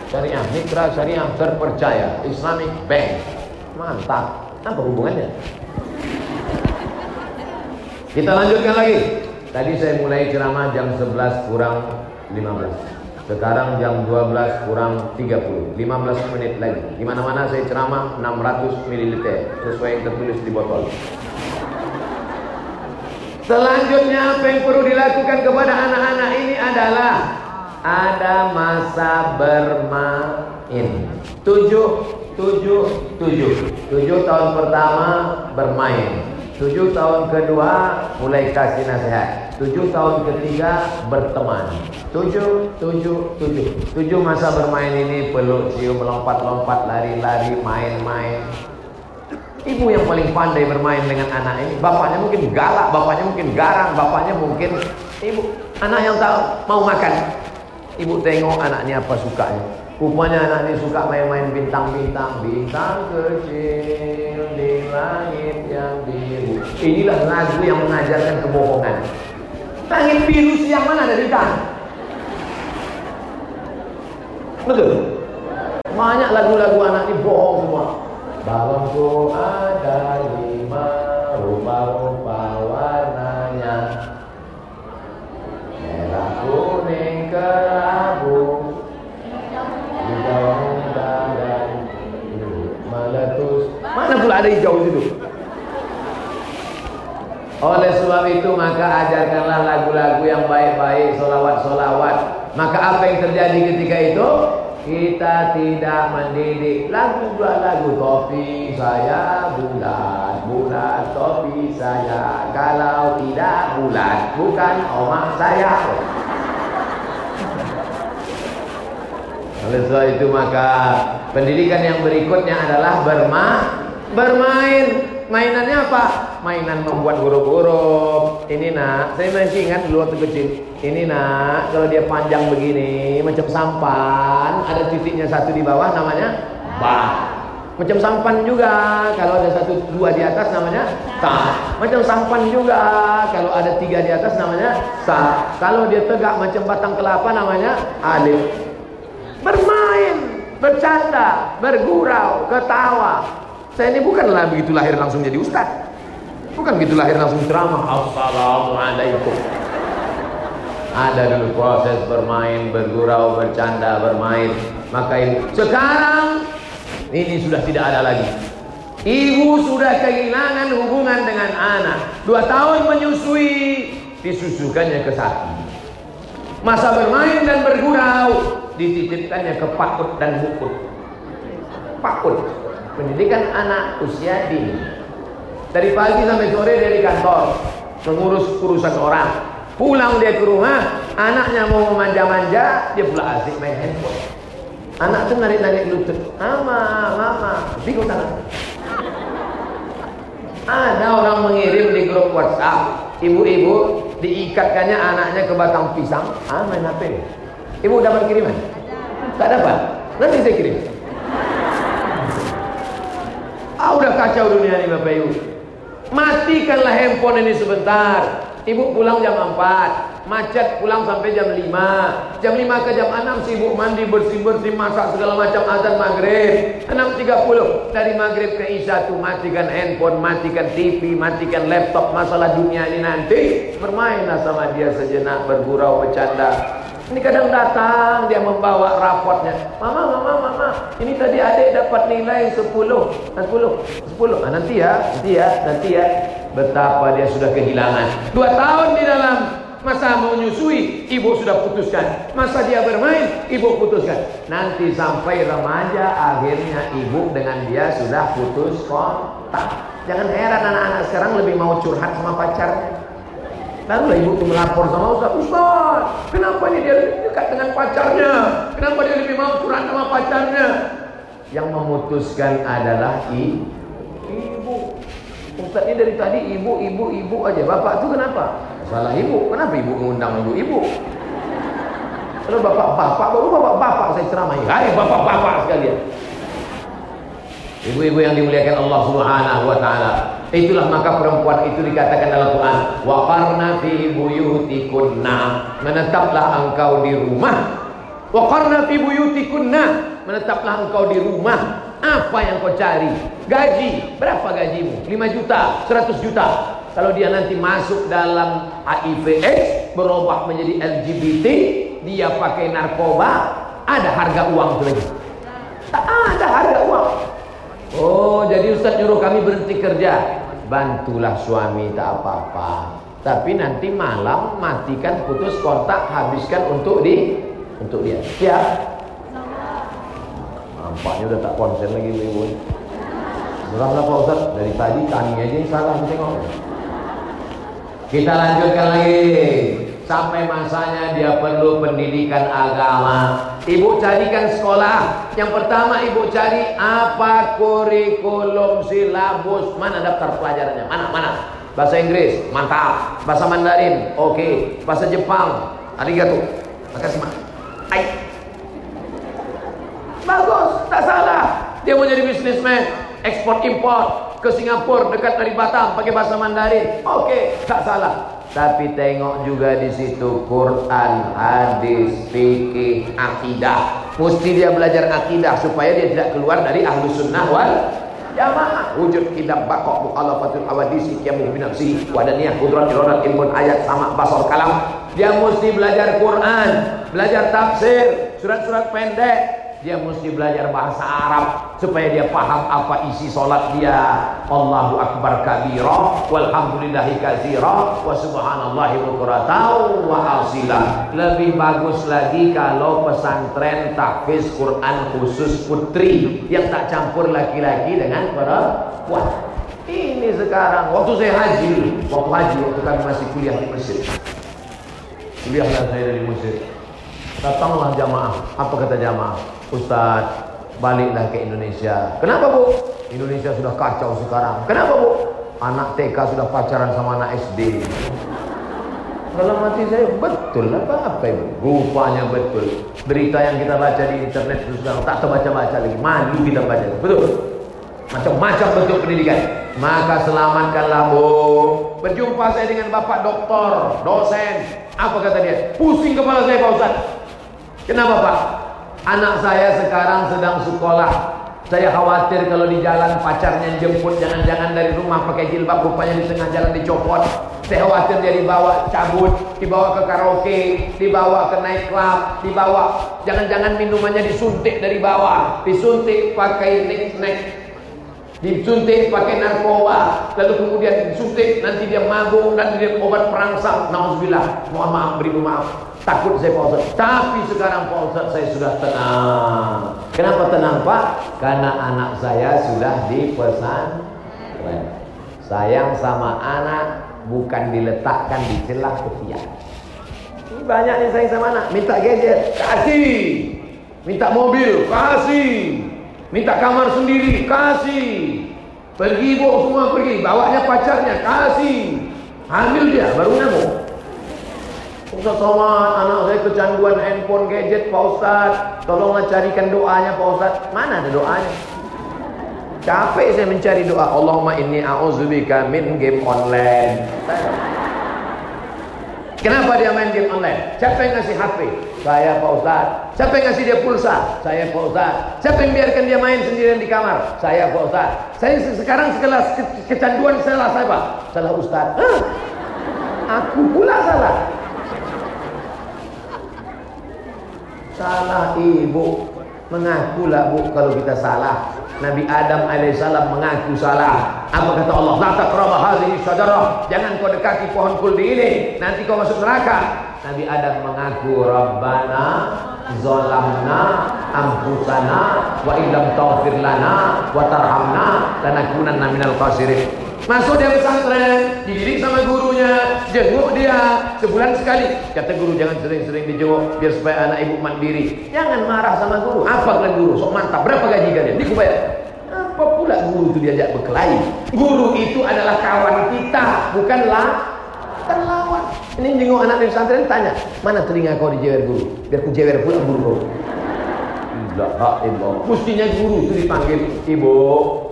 Syariah Mitra Syariah terpercaya Islamic Bank. Mantap. Apa hubungannya kita lanjutkan lagi. Tadi saya mulai ceramah jam 11 kurang 15. Sekarang jam 12 kurang 30. 15 menit lagi. Di mana-mana saya ceramah 600 ml sesuai yang tertulis di botol. Selanjutnya apa yang perlu dilakukan kepada anak-anak ini adalah ada masa bermain. Tujuh, tujuh, tujuh. Tujuh tahun pertama bermain. Tujuh tahun kedua mulai kasih nasihat. Tujuh tahun ketiga berteman. Tujuh, tujuh, tujuh. Tujuh masa bermain ini peluk, cium, lompat-lompat, lari-lari, main-main. Ibu yang paling pandai bermain dengan anak ini. Bapaknya mungkin galak, bapaknya mungkin garang, bapaknya mungkin ibu. Anak yang tahu mau makan. Ibu tengok anaknya apa sukanya. Rupanya anak ini suka main-main bintang-bintang. Bintang kecil di langit yang biru. Inilah lagu yang mengajarkan kebohongan. Langit biru siang mana ada bintang? Betul? Banyak lagu-lagu anak ini bohong semua. Balonku ada lima rupa-rupa warnanya Merah kuning kerabu Mana pula ada hijau itu? Oleh sebab itu maka ajarkanlah lagu-lagu yang baik-baik, solawat-solawat. Maka apa yang terjadi ketika itu? Kita tidak mendidik lagu dua lagu topi saya bulat bulat topi saya kalau tidak bulat bukan omah saya. Oleh sebab itu maka pendidikan yang berikutnya adalah berma bermain. Mainannya apa? Mainan membuat huruf-huruf. Ini nak, saya masih ingat dulu waktu kecil. Ini nak, kalau dia panjang begini, macam sampan, ada titiknya satu di bawah, namanya ba. Macam sampan juga, kalau ada satu dua di atas namanya ta. Macam sampan juga, kalau ada tiga di atas namanya sa. Kalau dia tegak macam batang kelapa namanya alif. Bermain, bercanda, bergurau, ketawa. Saya ini bukanlah begitu lahir langsung jadi ustaz. Bukan begitu lahir langsung ceramah. Assalamualaikum. Ada dulu proses bermain, bergurau, bercanda, bermain. Maka ini sekarang ini sudah tidak ada lagi. Ibu sudah kehilangan hubungan dengan anak. Dua tahun menyusui, disusukannya ke sapi. Masa bermain dan bergurau, dititipkannya ke pakut dan bukut. Pakut pendidikan anak usia dini. Dari pagi sampai sore dia di kantor, mengurus urusan orang. Pulang dia ke rumah, anaknya mau manja-manja, dia pula asik main handphone. Anak tuh narik-narik lutut, mama, mama, bingung tangan. Ada orang mengirim di grup WhatsApp, ibu-ibu diikatkannya anaknya ke batang pisang, ah main HP. Ibu dapat kiriman? Tak dapat. Nanti saya kirim. Ah udah kacau dunia ini Bapak Ibu. Matikanlah handphone ini sebentar. Ibu pulang jam 4, macet pulang sampai jam 5. Jam 5 ke jam 6 sibuk mandi, bersih-bersih, masak segala macam azan maghrib. 6.30 dari maghrib ke isya tuh matikan handphone, matikan TV, matikan laptop. Masalah dunia ini nanti bermainlah sama dia sejenak, bergurau, bercanda. Ini kadang datang dia membawa rapotnya. Mama, mama, mama, ini tadi adik dapat nilai 10. 10. 10. Ah, nanti ya, nanti ya, nanti ya. Betapa dia sudah kehilangan. Dua tahun di dalam masa menyusui, ibu sudah putuskan. Masa dia bermain, ibu putuskan. Nanti sampai remaja, akhirnya ibu dengan dia sudah putus kontak. Jangan heran anak-anak sekarang lebih mau curhat sama pacarnya. Lalu ibu itu melapor sama Ustaz, Ustaz, kenapa ini dia lebih dekat dengan pacarnya? Kenapa dia lebih mau curhat sama pacarnya? Yang memutuskan adalah ibu. Ustaz ini dari tadi ibu, ibu, ibu aja. Bapak itu kenapa? Salah ibu. Kenapa ibu mengundang ibu, ibu? Kalau bapak-bapak, baru bapak-bapak saya ceramai. Hai bapak-bapak sekalian. Ibu-ibu yang dimuliakan Allah Subhanahu wa taala. Itulah maka perempuan itu dikatakan dalam Quran, wa qarna fi buyutikunna. Menetaplah engkau di rumah. Wa qarna fi buyutikunna. Menetaplah engkau di rumah. Apa yang kau cari? Gaji. Berapa gajimu? 5 juta, 100 juta. Kalau dia nanti masuk dalam HIV berubah menjadi LGBT, dia pakai narkoba, ada harga uang lagi. Tak ada harga uang. Oh, jadi Ustaz nyuruh kami berhenti kerja. Bantulah suami tak apa-apa. Tapi nanti malam matikan putus kontak, habiskan untuk di untuk dia. Siap? Nampaknya udah tak konsen lagi ibu. Berapa Pak Ustaz? Dari tadi kami aja yang salah tengok. Kita lanjutkan lagi sampai masanya dia perlu pendidikan agama. Ibu carikan sekolah. Yang pertama ibu cari apa kurikulum silabus, mana daftar pelajarannya? Mana mana? Bahasa Inggris, mantap. Bahasa Mandarin, oke. Okay. Bahasa Jepang, arigato. Makasih, Mak. Ai. Bagus, tak salah. Dia mau jadi bisnismen, ekspor impor ke Singapura dekat dari Batam pakai bahasa Mandarin. Oke, okay, tak salah. Tapi tengok juga di situ Quran, hadis, fikih, akidah. Mesti dia belajar akidah supaya dia tidak keluar dari ahlu sunnah wal jamaah. Wujud kitab bakok mu'alafatul awadisi kiamu binafsi wadaniyah kudrat irodat ilmun ayat sama basar kalam. Dia mesti belajar Quran, belajar tafsir, surat-surat pendek, dia mesti belajar bahasa Arab supaya dia paham apa isi solat dia. Allahu Akbar kabira walhamdulillahi katsira wa subhanallahi bukratan wa asila lebih bagus lagi kalau pesantren tahfiz Quran khusus putri yang tak campur laki-laki dengan perempuan. Ini sekarang waktu saya haji waktu haji waktu kami masih kuliah di Mesir kuliahlah saya dari Mesir datanglah jamaah. Apa kata jamaah Ustaz baliklah ke Indonesia. Kenapa bu? Indonesia sudah kacau sekarang. Kenapa bu? anak TK sudah pacaran sama anak SD dalam hati saya betul apa apa itu rupanya betul. Berita yang kita baca di internet itu sekarang tak terbaca-baca lagi. Malu kita baca. Betul? Macam-macam bentuk pendidikan. Maka selamatkanlah bu. Berjumpa saya dengan bapak doktor dosen. Apa kata dia? Pusing kepala saya Pak Ustaz. Kenapa Pak Anak saya sekarang sedang sekolah. Saya khawatir kalau di jalan pacarnya jemput jangan-jangan dari rumah pakai jilbab rupanya di tengah jalan dicopot. Saya khawatir dia dibawa cabut, dibawa ke karaoke, dibawa ke night club, dibawa. Jangan-jangan minumannya disuntik dari bawah, disuntik pakai nek-nek disuntik pakai narkoba. Lalu kemudian disuntik nanti dia mabuk dan dia obat perangsang. Nauzubillah. Mohon maaf beri maaf Takut saya Pak Ustaz. Tapi sekarang Pak Ustaz saya sudah tenang. Kenapa tenang Pak? Karena anak saya sudah dipesan. Sayang sama anak bukan diletakkan di celah ketiak. Banyak yang sayang sama anak. Minta gadget, kasih. Minta mobil, kasih. Minta kamar sendiri, kasih. Pergi bu, semua pergi. Bawanya pacarnya, kasih. Hamil dia, baru ngamuk. Ustaz Somad, anak saya kecanduan handphone gadget Pak Ustaz. Tolonglah carikan doanya Pak Ustaz. Mana ada doanya? Capek saya mencari doa. Allahumma inni a'udzubika min game online. Kenapa dia main game online? Siapa yang ngasih HP? Saya Pak Ustaz. Siapa yang ngasih dia pulsa? Saya Pak Ustaz. Siapa yang biarkan dia main sendirian di kamar? Saya Pak Ustaz. Saya sekarang sekelas ke kecanduan salah saya Pak. Salah Ustaz. Huh? Aku pula salah. Salah ibu Mengakulah bu kalau kita salah. Nabi Adam alaihissalam mengaku salah. Apa kata Allah? Jangan kau dekati pohon kuldi ini. Nanti kau masuk neraka. Nabi Adam mengaku Rabbana Zolamna Ampusana Wa illam tawfir lana Wa tarhamna Lanakunanna minal khasirin. Masuk dia pesantren, dididik sama gurunya, jenguk dia sebulan sekali. Kata guru jangan sering-sering dijenguk biar supaya anak ibu mandiri. Jangan marah sama guru. Apa kalian guru? Sok mantap. Berapa gaji kalian? Ini bayar. Apa pula guru itu diajak berkelahi? Guru itu adalah kawan kita, bukanlah kan lawan. Ini jenguk anak di pesantren tanya, mana telinga kau dijewer guru? Biar ku jewer pula guru kau ilaha illallah. Mestinya guru itu dipanggil, Ibu,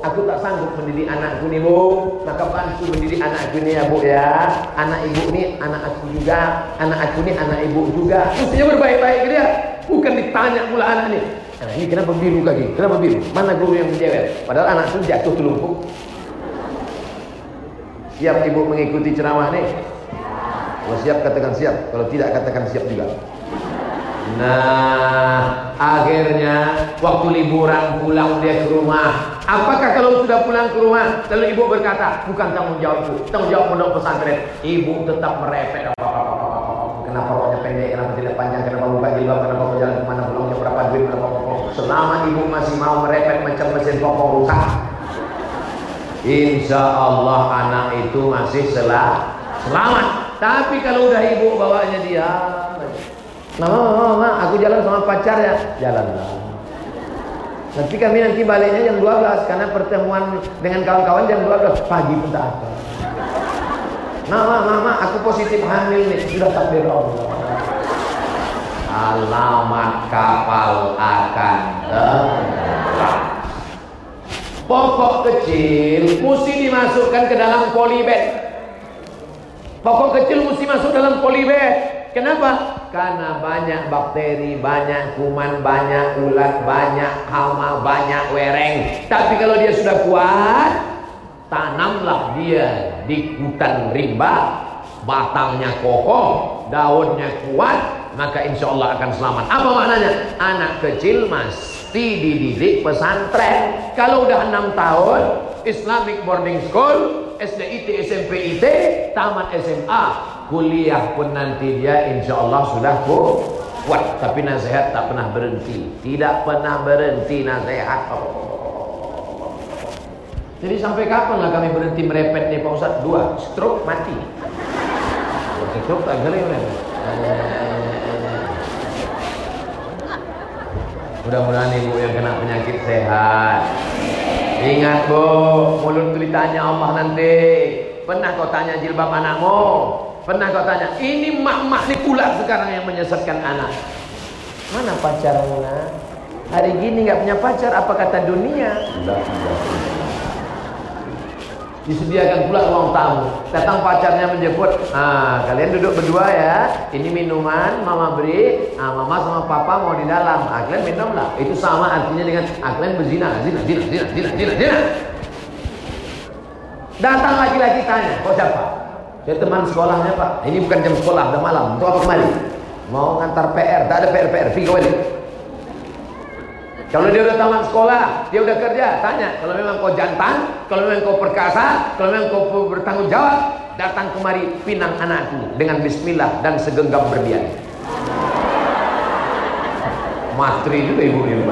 aku tak sanggup mendidik anakku nih, Bu. Maka bantu mendidik anakku ini ya, Bu ya. Anak ibu ini anak aku juga, anak aku ini anak ibu juga. Mestinya berbaik-baik dia. Bukan ditanya pula anak ini. Nah, ini kenapa biru kaki? Kenapa biru? Mana guru yang menjawab? Padahal anak itu jatuh terlumpuk. Siap ibu mengikuti ceramah ini? Kalau siap katakan siap, kalau tidak katakan siap juga. Nah, akhirnya waktu liburan pulang dia ke rumah. Apakah kalau sudah pulang ke rumah, lalu ibu berkata, bukan tanggung jawabku, tanggung jawab pondok pesantren. Ibu tetap apa. Kenapa roknya pendek, kenapa tidak panjang, kenapa buka jilbab, kenapa berjalan ke mana, pulangnya berapa duit, berapa apa. Selama ibu masih mau merepet macam mesin popong rusak. Insya Allah anak itu masih selamat. Tapi kalau udah ibu bawanya dia, mama, mama, mama, aku jalan sama pacar ya, jalanlah. Nanti kami nanti baliknya jam 12 karena pertemuan dengan kawan-kawan jam 12 pagi pun tak apa. Mama, mama, aku positif hamil nih. Sudah takdir Allah. Alamat kapal akan terbang. Pokok kecil mesti dimasukkan ke dalam polybag. Pokok kecil mesti masuk dalam polybag. Kenapa? Karena banyak bakteri, banyak kuman, banyak ulat, banyak hama, banyak wereng. Tapi kalau dia sudah kuat, tanamlah dia di hutan rimba. Batangnya kokoh daunnya kuat maka insya Allah akan selamat. Apa maknanya? Anak kecil mesti dididik pesantren. Kalau udah enam tahun Islamic boarding school SDIT SMP IT tamat SMA kuliah pun nanti dia insya Allah sudah kuat tapi nasihat tak pernah berhenti tidak pernah berhenti nasihat oh. Jadi sampai kapan lah kami berhenti merepet nih Pak Ustaz? Dua, stroke mati. Stroke tak geli kan? Mudah-mudahan ibu yang kena penyakit sehat. Ingat bu, mulut tulisannya Allah nanti. Pernah kau tanya jilbab anakmu? Pernah kau tanya, ini mak-mak nih pula sekarang yang menyesatkan anak. Mana pacarmu nak? Hari gini nggak punya pacar, apa kata dunia? Sudah, sudah disediakan pula ruang tamu. Datang pacarnya menjemput ah kalian duduk berdua ya. Ini minuman mama beri. Ah mama sama papa mau di dalam. Ah kalian minum lah. Itu sama artinya dengan ah kalian berzina zina zina zina zina zina zina. Datang laki-laki tanya kau siapa saya teman sekolahnya pak ini bukan jam sekolah udah malam untuk apa kemari mau ngantar PR tak ada PR PR pergi kembali kalau dia udah tamat sekolah, dia udah kerja, tanya. Kalau memang kau jantan, kalau memang kau perkasa, kalau memang kau bertanggung jawab, datang kemari pinang anakku dengan bismillah dan segenggam berlian. Matri juga ibu ibu.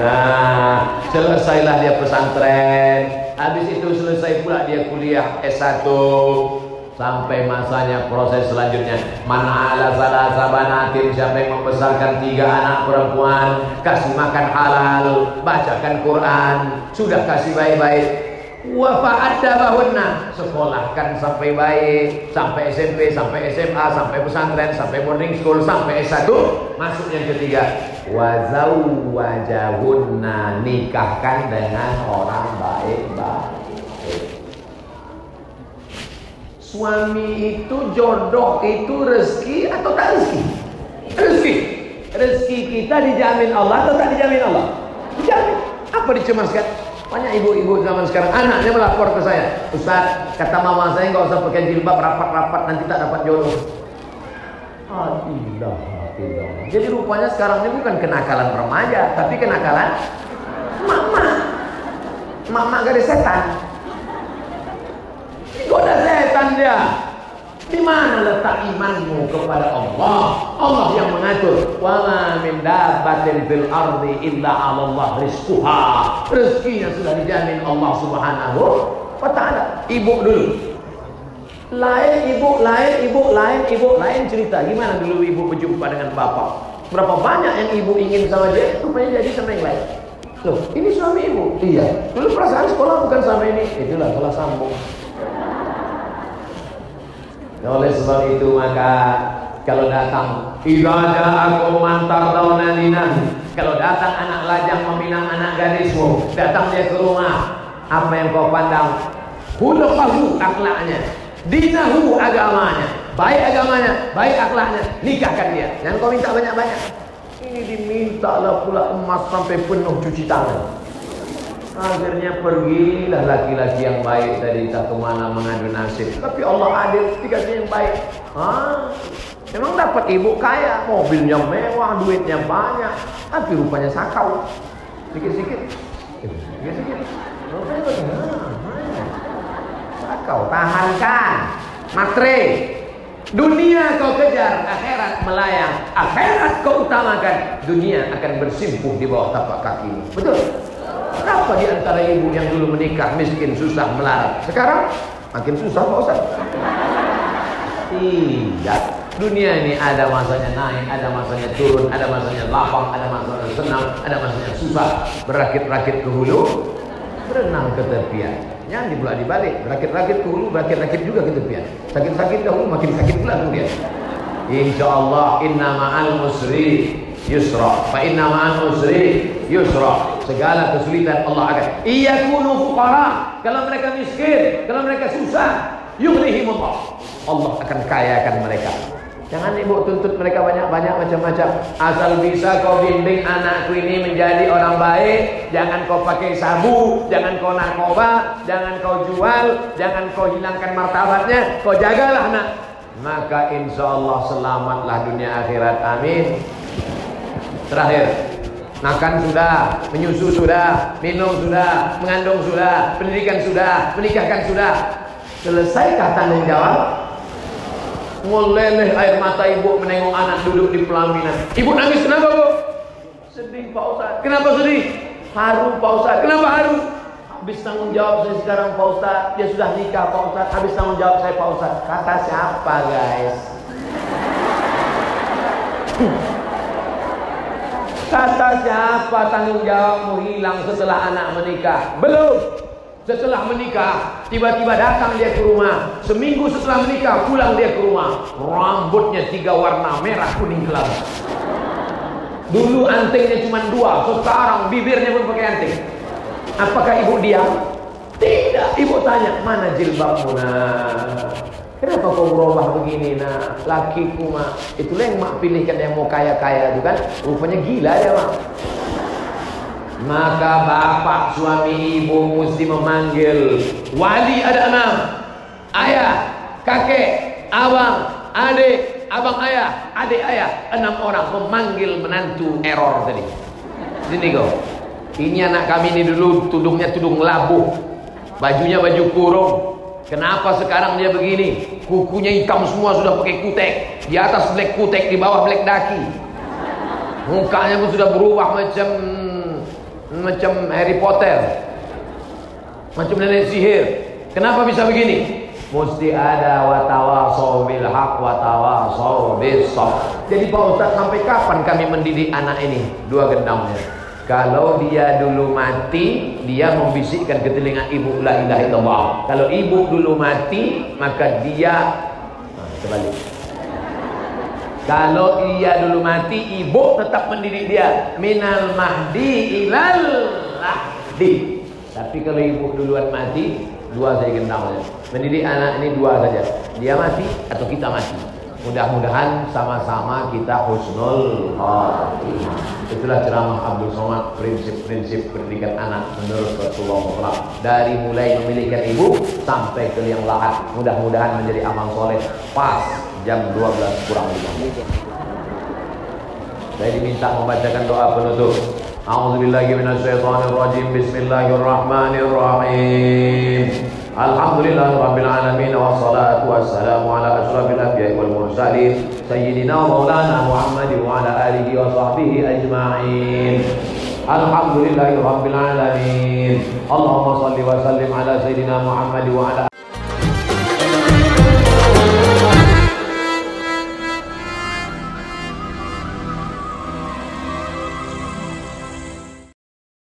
Nah, selesailah dia pesantren. Habis itu selesai pula dia kuliah S1 sampai masanya proses selanjutnya. Man ala salah sabanatin siapa yang membesarkan tiga anak perempuan kasih makan halal bacakan Quran sudah kasih baik-baik. Wa bahuna sekolahkan sampai baik sampai SMP sampai SMA sampai pesantren sampai boarding school sampai S1 masuk yang ketiga wa zawwajahunna nikahkan dengan orang baik-baik Suami itu jodoh itu rezeki atau tak rezeki? Rezeki. Rezeki kita dijamin Allah atau tak dijamin Allah? Dijamin. Apa dicemaskan? Banyak ibu-ibu zaman sekarang anaknya melapor ke saya, Ustaz, kata mama saya nggak usah pakai jilbab rapat-rapat nanti tak dapat jodoh. Adilah, adilah. Jadi rupanya sekarang ini bukan kenakalan remaja, tapi kenakalan mama. Mama gak ada setan. Goda setan dia. Di mana letak imanmu kepada Allah? Allah yang mengatur. Wa ma min dabbatin fil ardi illa 'ala Allah rizquha. Rezekinya sudah dijamin Allah Subhanahu wa taala. Ibu dulu. Lain ibu, lain ibu, lain ibu, lain cerita. Gimana dulu ibu berjumpa dengan bapak? Berapa banyak yang ibu ingin sama dia, rupanya jadi sama yang lain. Loh, ini suami ibu? Iya. Dulu perasaan sekolah bukan sama ini. Itulah salah sambung. Oleh sebab itu maka kalau datang idza aku mantar daunaninan kalau datang anak lajang meminang anak gadismu datang dia ke rumah apa yang kau pandang hulufahu akhlaknya dinahu agamanya baik agamanya baik akhlaknya nikahkan dia jangan kau minta banyak-banyak ini diminta lah pula emas sampai penuh cuci tangan Akhirnya pergilah laki-laki yang baik tadi tak ke mana mengadu nasib. Tapi Allah adil dikasih yang baik. Hah? Memang dapat ibu kaya, mobilnya mewah, duitnya banyak, tapi rupanya sakau. Sikit-sikit. Sikit-sikit. Sakau, tahankan. Matre. Dunia kau kejar, akhirat melayang. Akhirat kau utamakan, dunia akan bersimpuh di bawah tapak kaki. Betul? Berapa di antara ibu yang dulu menikah miskin, susah, melarat? Sekarang makin susah Pak Ustaz. Tidak. Dunia ini ada masanya naik, ada masanya turun, ada masanya lapang, ada masanya senang, ada masanya susah. Berakit-rakit ke hulu, berenang ke tepian. Jangan dibulak dibalik, berakit-rakit ke hulu, berakit-rakit juga ke tepian. Sakit-sakit dahulu, makin sakit pula kemudian. Insya Allah, inna ma'al musri yusra. Fa inna ma'al usri yusra. Segala kesulitan Allah akan. Iya kunu fuqara. Kalau mereka miskin, kalau mereka susah, yughnihimullah. Allah akan kayakan mereka. Jangan ibu tuntut mereka banyak-banyak macam-macam. Asal bisa kau bimbing anakku ini menjadi orang baik. Jangan kau pakai sabu, jangan kau narkoba, jangan kau jual, jangan kau hilangkan martabatnya. Kau jagalah anak. Maka insya Allah selamatlah dunia akhirat. Amin. Terakhir. Makan sudah, menyusu sudah, minum sudah, mengandung sudah, pendidikan sudah, menikahkan sudah. Selesaikah tanggung jawab? Meleleh air mata ibu menengok anak duduk di pelaminan. Ibu nangis kenapa bu? Sedih Pak Ustaz. Kenapa sedih? Haru Pak Ustaz. Kenapa haru? Habis tanggung jawab saya sekarang Pak Ustaz. Dia sudah nikah Pak Ustaz. Habis tanggung jawab saya Pak Ustaz. Kata siapa guys? Kata siapa tanggung jawabmu hilang setelah anak menikah? Belum. Setelah menikah, tiba-tiba datang dia ke rumah. Seminggu setelah menikah, pulang dia ke rumah. Rambutnya tiga warna, merah, kuning, gelap. Dulu antingnya cuma dua, sekarang bibirnya pun pakai anting. Apakah ibu diam? Tidak. Ibu tanya, mana jilbabmu nah? Kenapa kau berubah begini nah? Lakiku mah, itulah yang mak pilihkan yang mau kaya-kaya itu kan. Rupanya gila dia mak. Maka bapak suami ibu mesti memanggil. Wali ada enam. Ayah, kakek, abang, adik, abang ayah, adik ayah. Enam orang memanggil menantu error tadi. Sini kau. Ini anak kami ini dulu tudungnya tudung labuh Bajunya baju kurung. Kenapa sekarang dia begini? Kukunya hitam semua sudah pakai kutek. Di atas black kutek, di bawah black daki. Mukanya pun sudah berubah macam macam Harry Potter. Macam nenek sihir. Kenapa bisa begini? Mesti ada watawasaw bil haq watawasaw bis jadi Pak Ustaz sampai kapan kami mendidik anak ini? Dua gendangnya. Kalau dia dulu mati dia membisikkan ke telinga ibu la ilaha illallah. Kalau ibu dulu mati maka dia nah, terbalik kalau ia dulu mati, ibu tetap mendidik dia. Minal mahdi ilal lahdi. Tapi kalau ibu duluan mati, dua saya gendang Mendidik anak ini dua saja. Dia mati atau kita mati. Mudah-mudahan sama-sama kita husnul khatimah. Itulah ceramah Abdul Somad prinsip-prinsip pendidikan anak menurut Rasulullah SAW. Dari mulai memilihkan ibu sampai ke yang lahat. Mudah-mudahan menjadi amal soleh pas jam 12 kurang 5 Saya diminta membacakan doa penutup. A'udzubillahi. Bismillahirrahmanirrahim. Alhamdulillah Rabbil Alamin Wassalatu wassalamu ala ashrafil anbiya wal mursalin Sayyidina wa maulana Muhammad wa ala alihi wa sahbihi ajma'in Alhamdulillah Rabbil Alamin Allahumma salli wa sallim ala Sayyidina Muhammad wa ala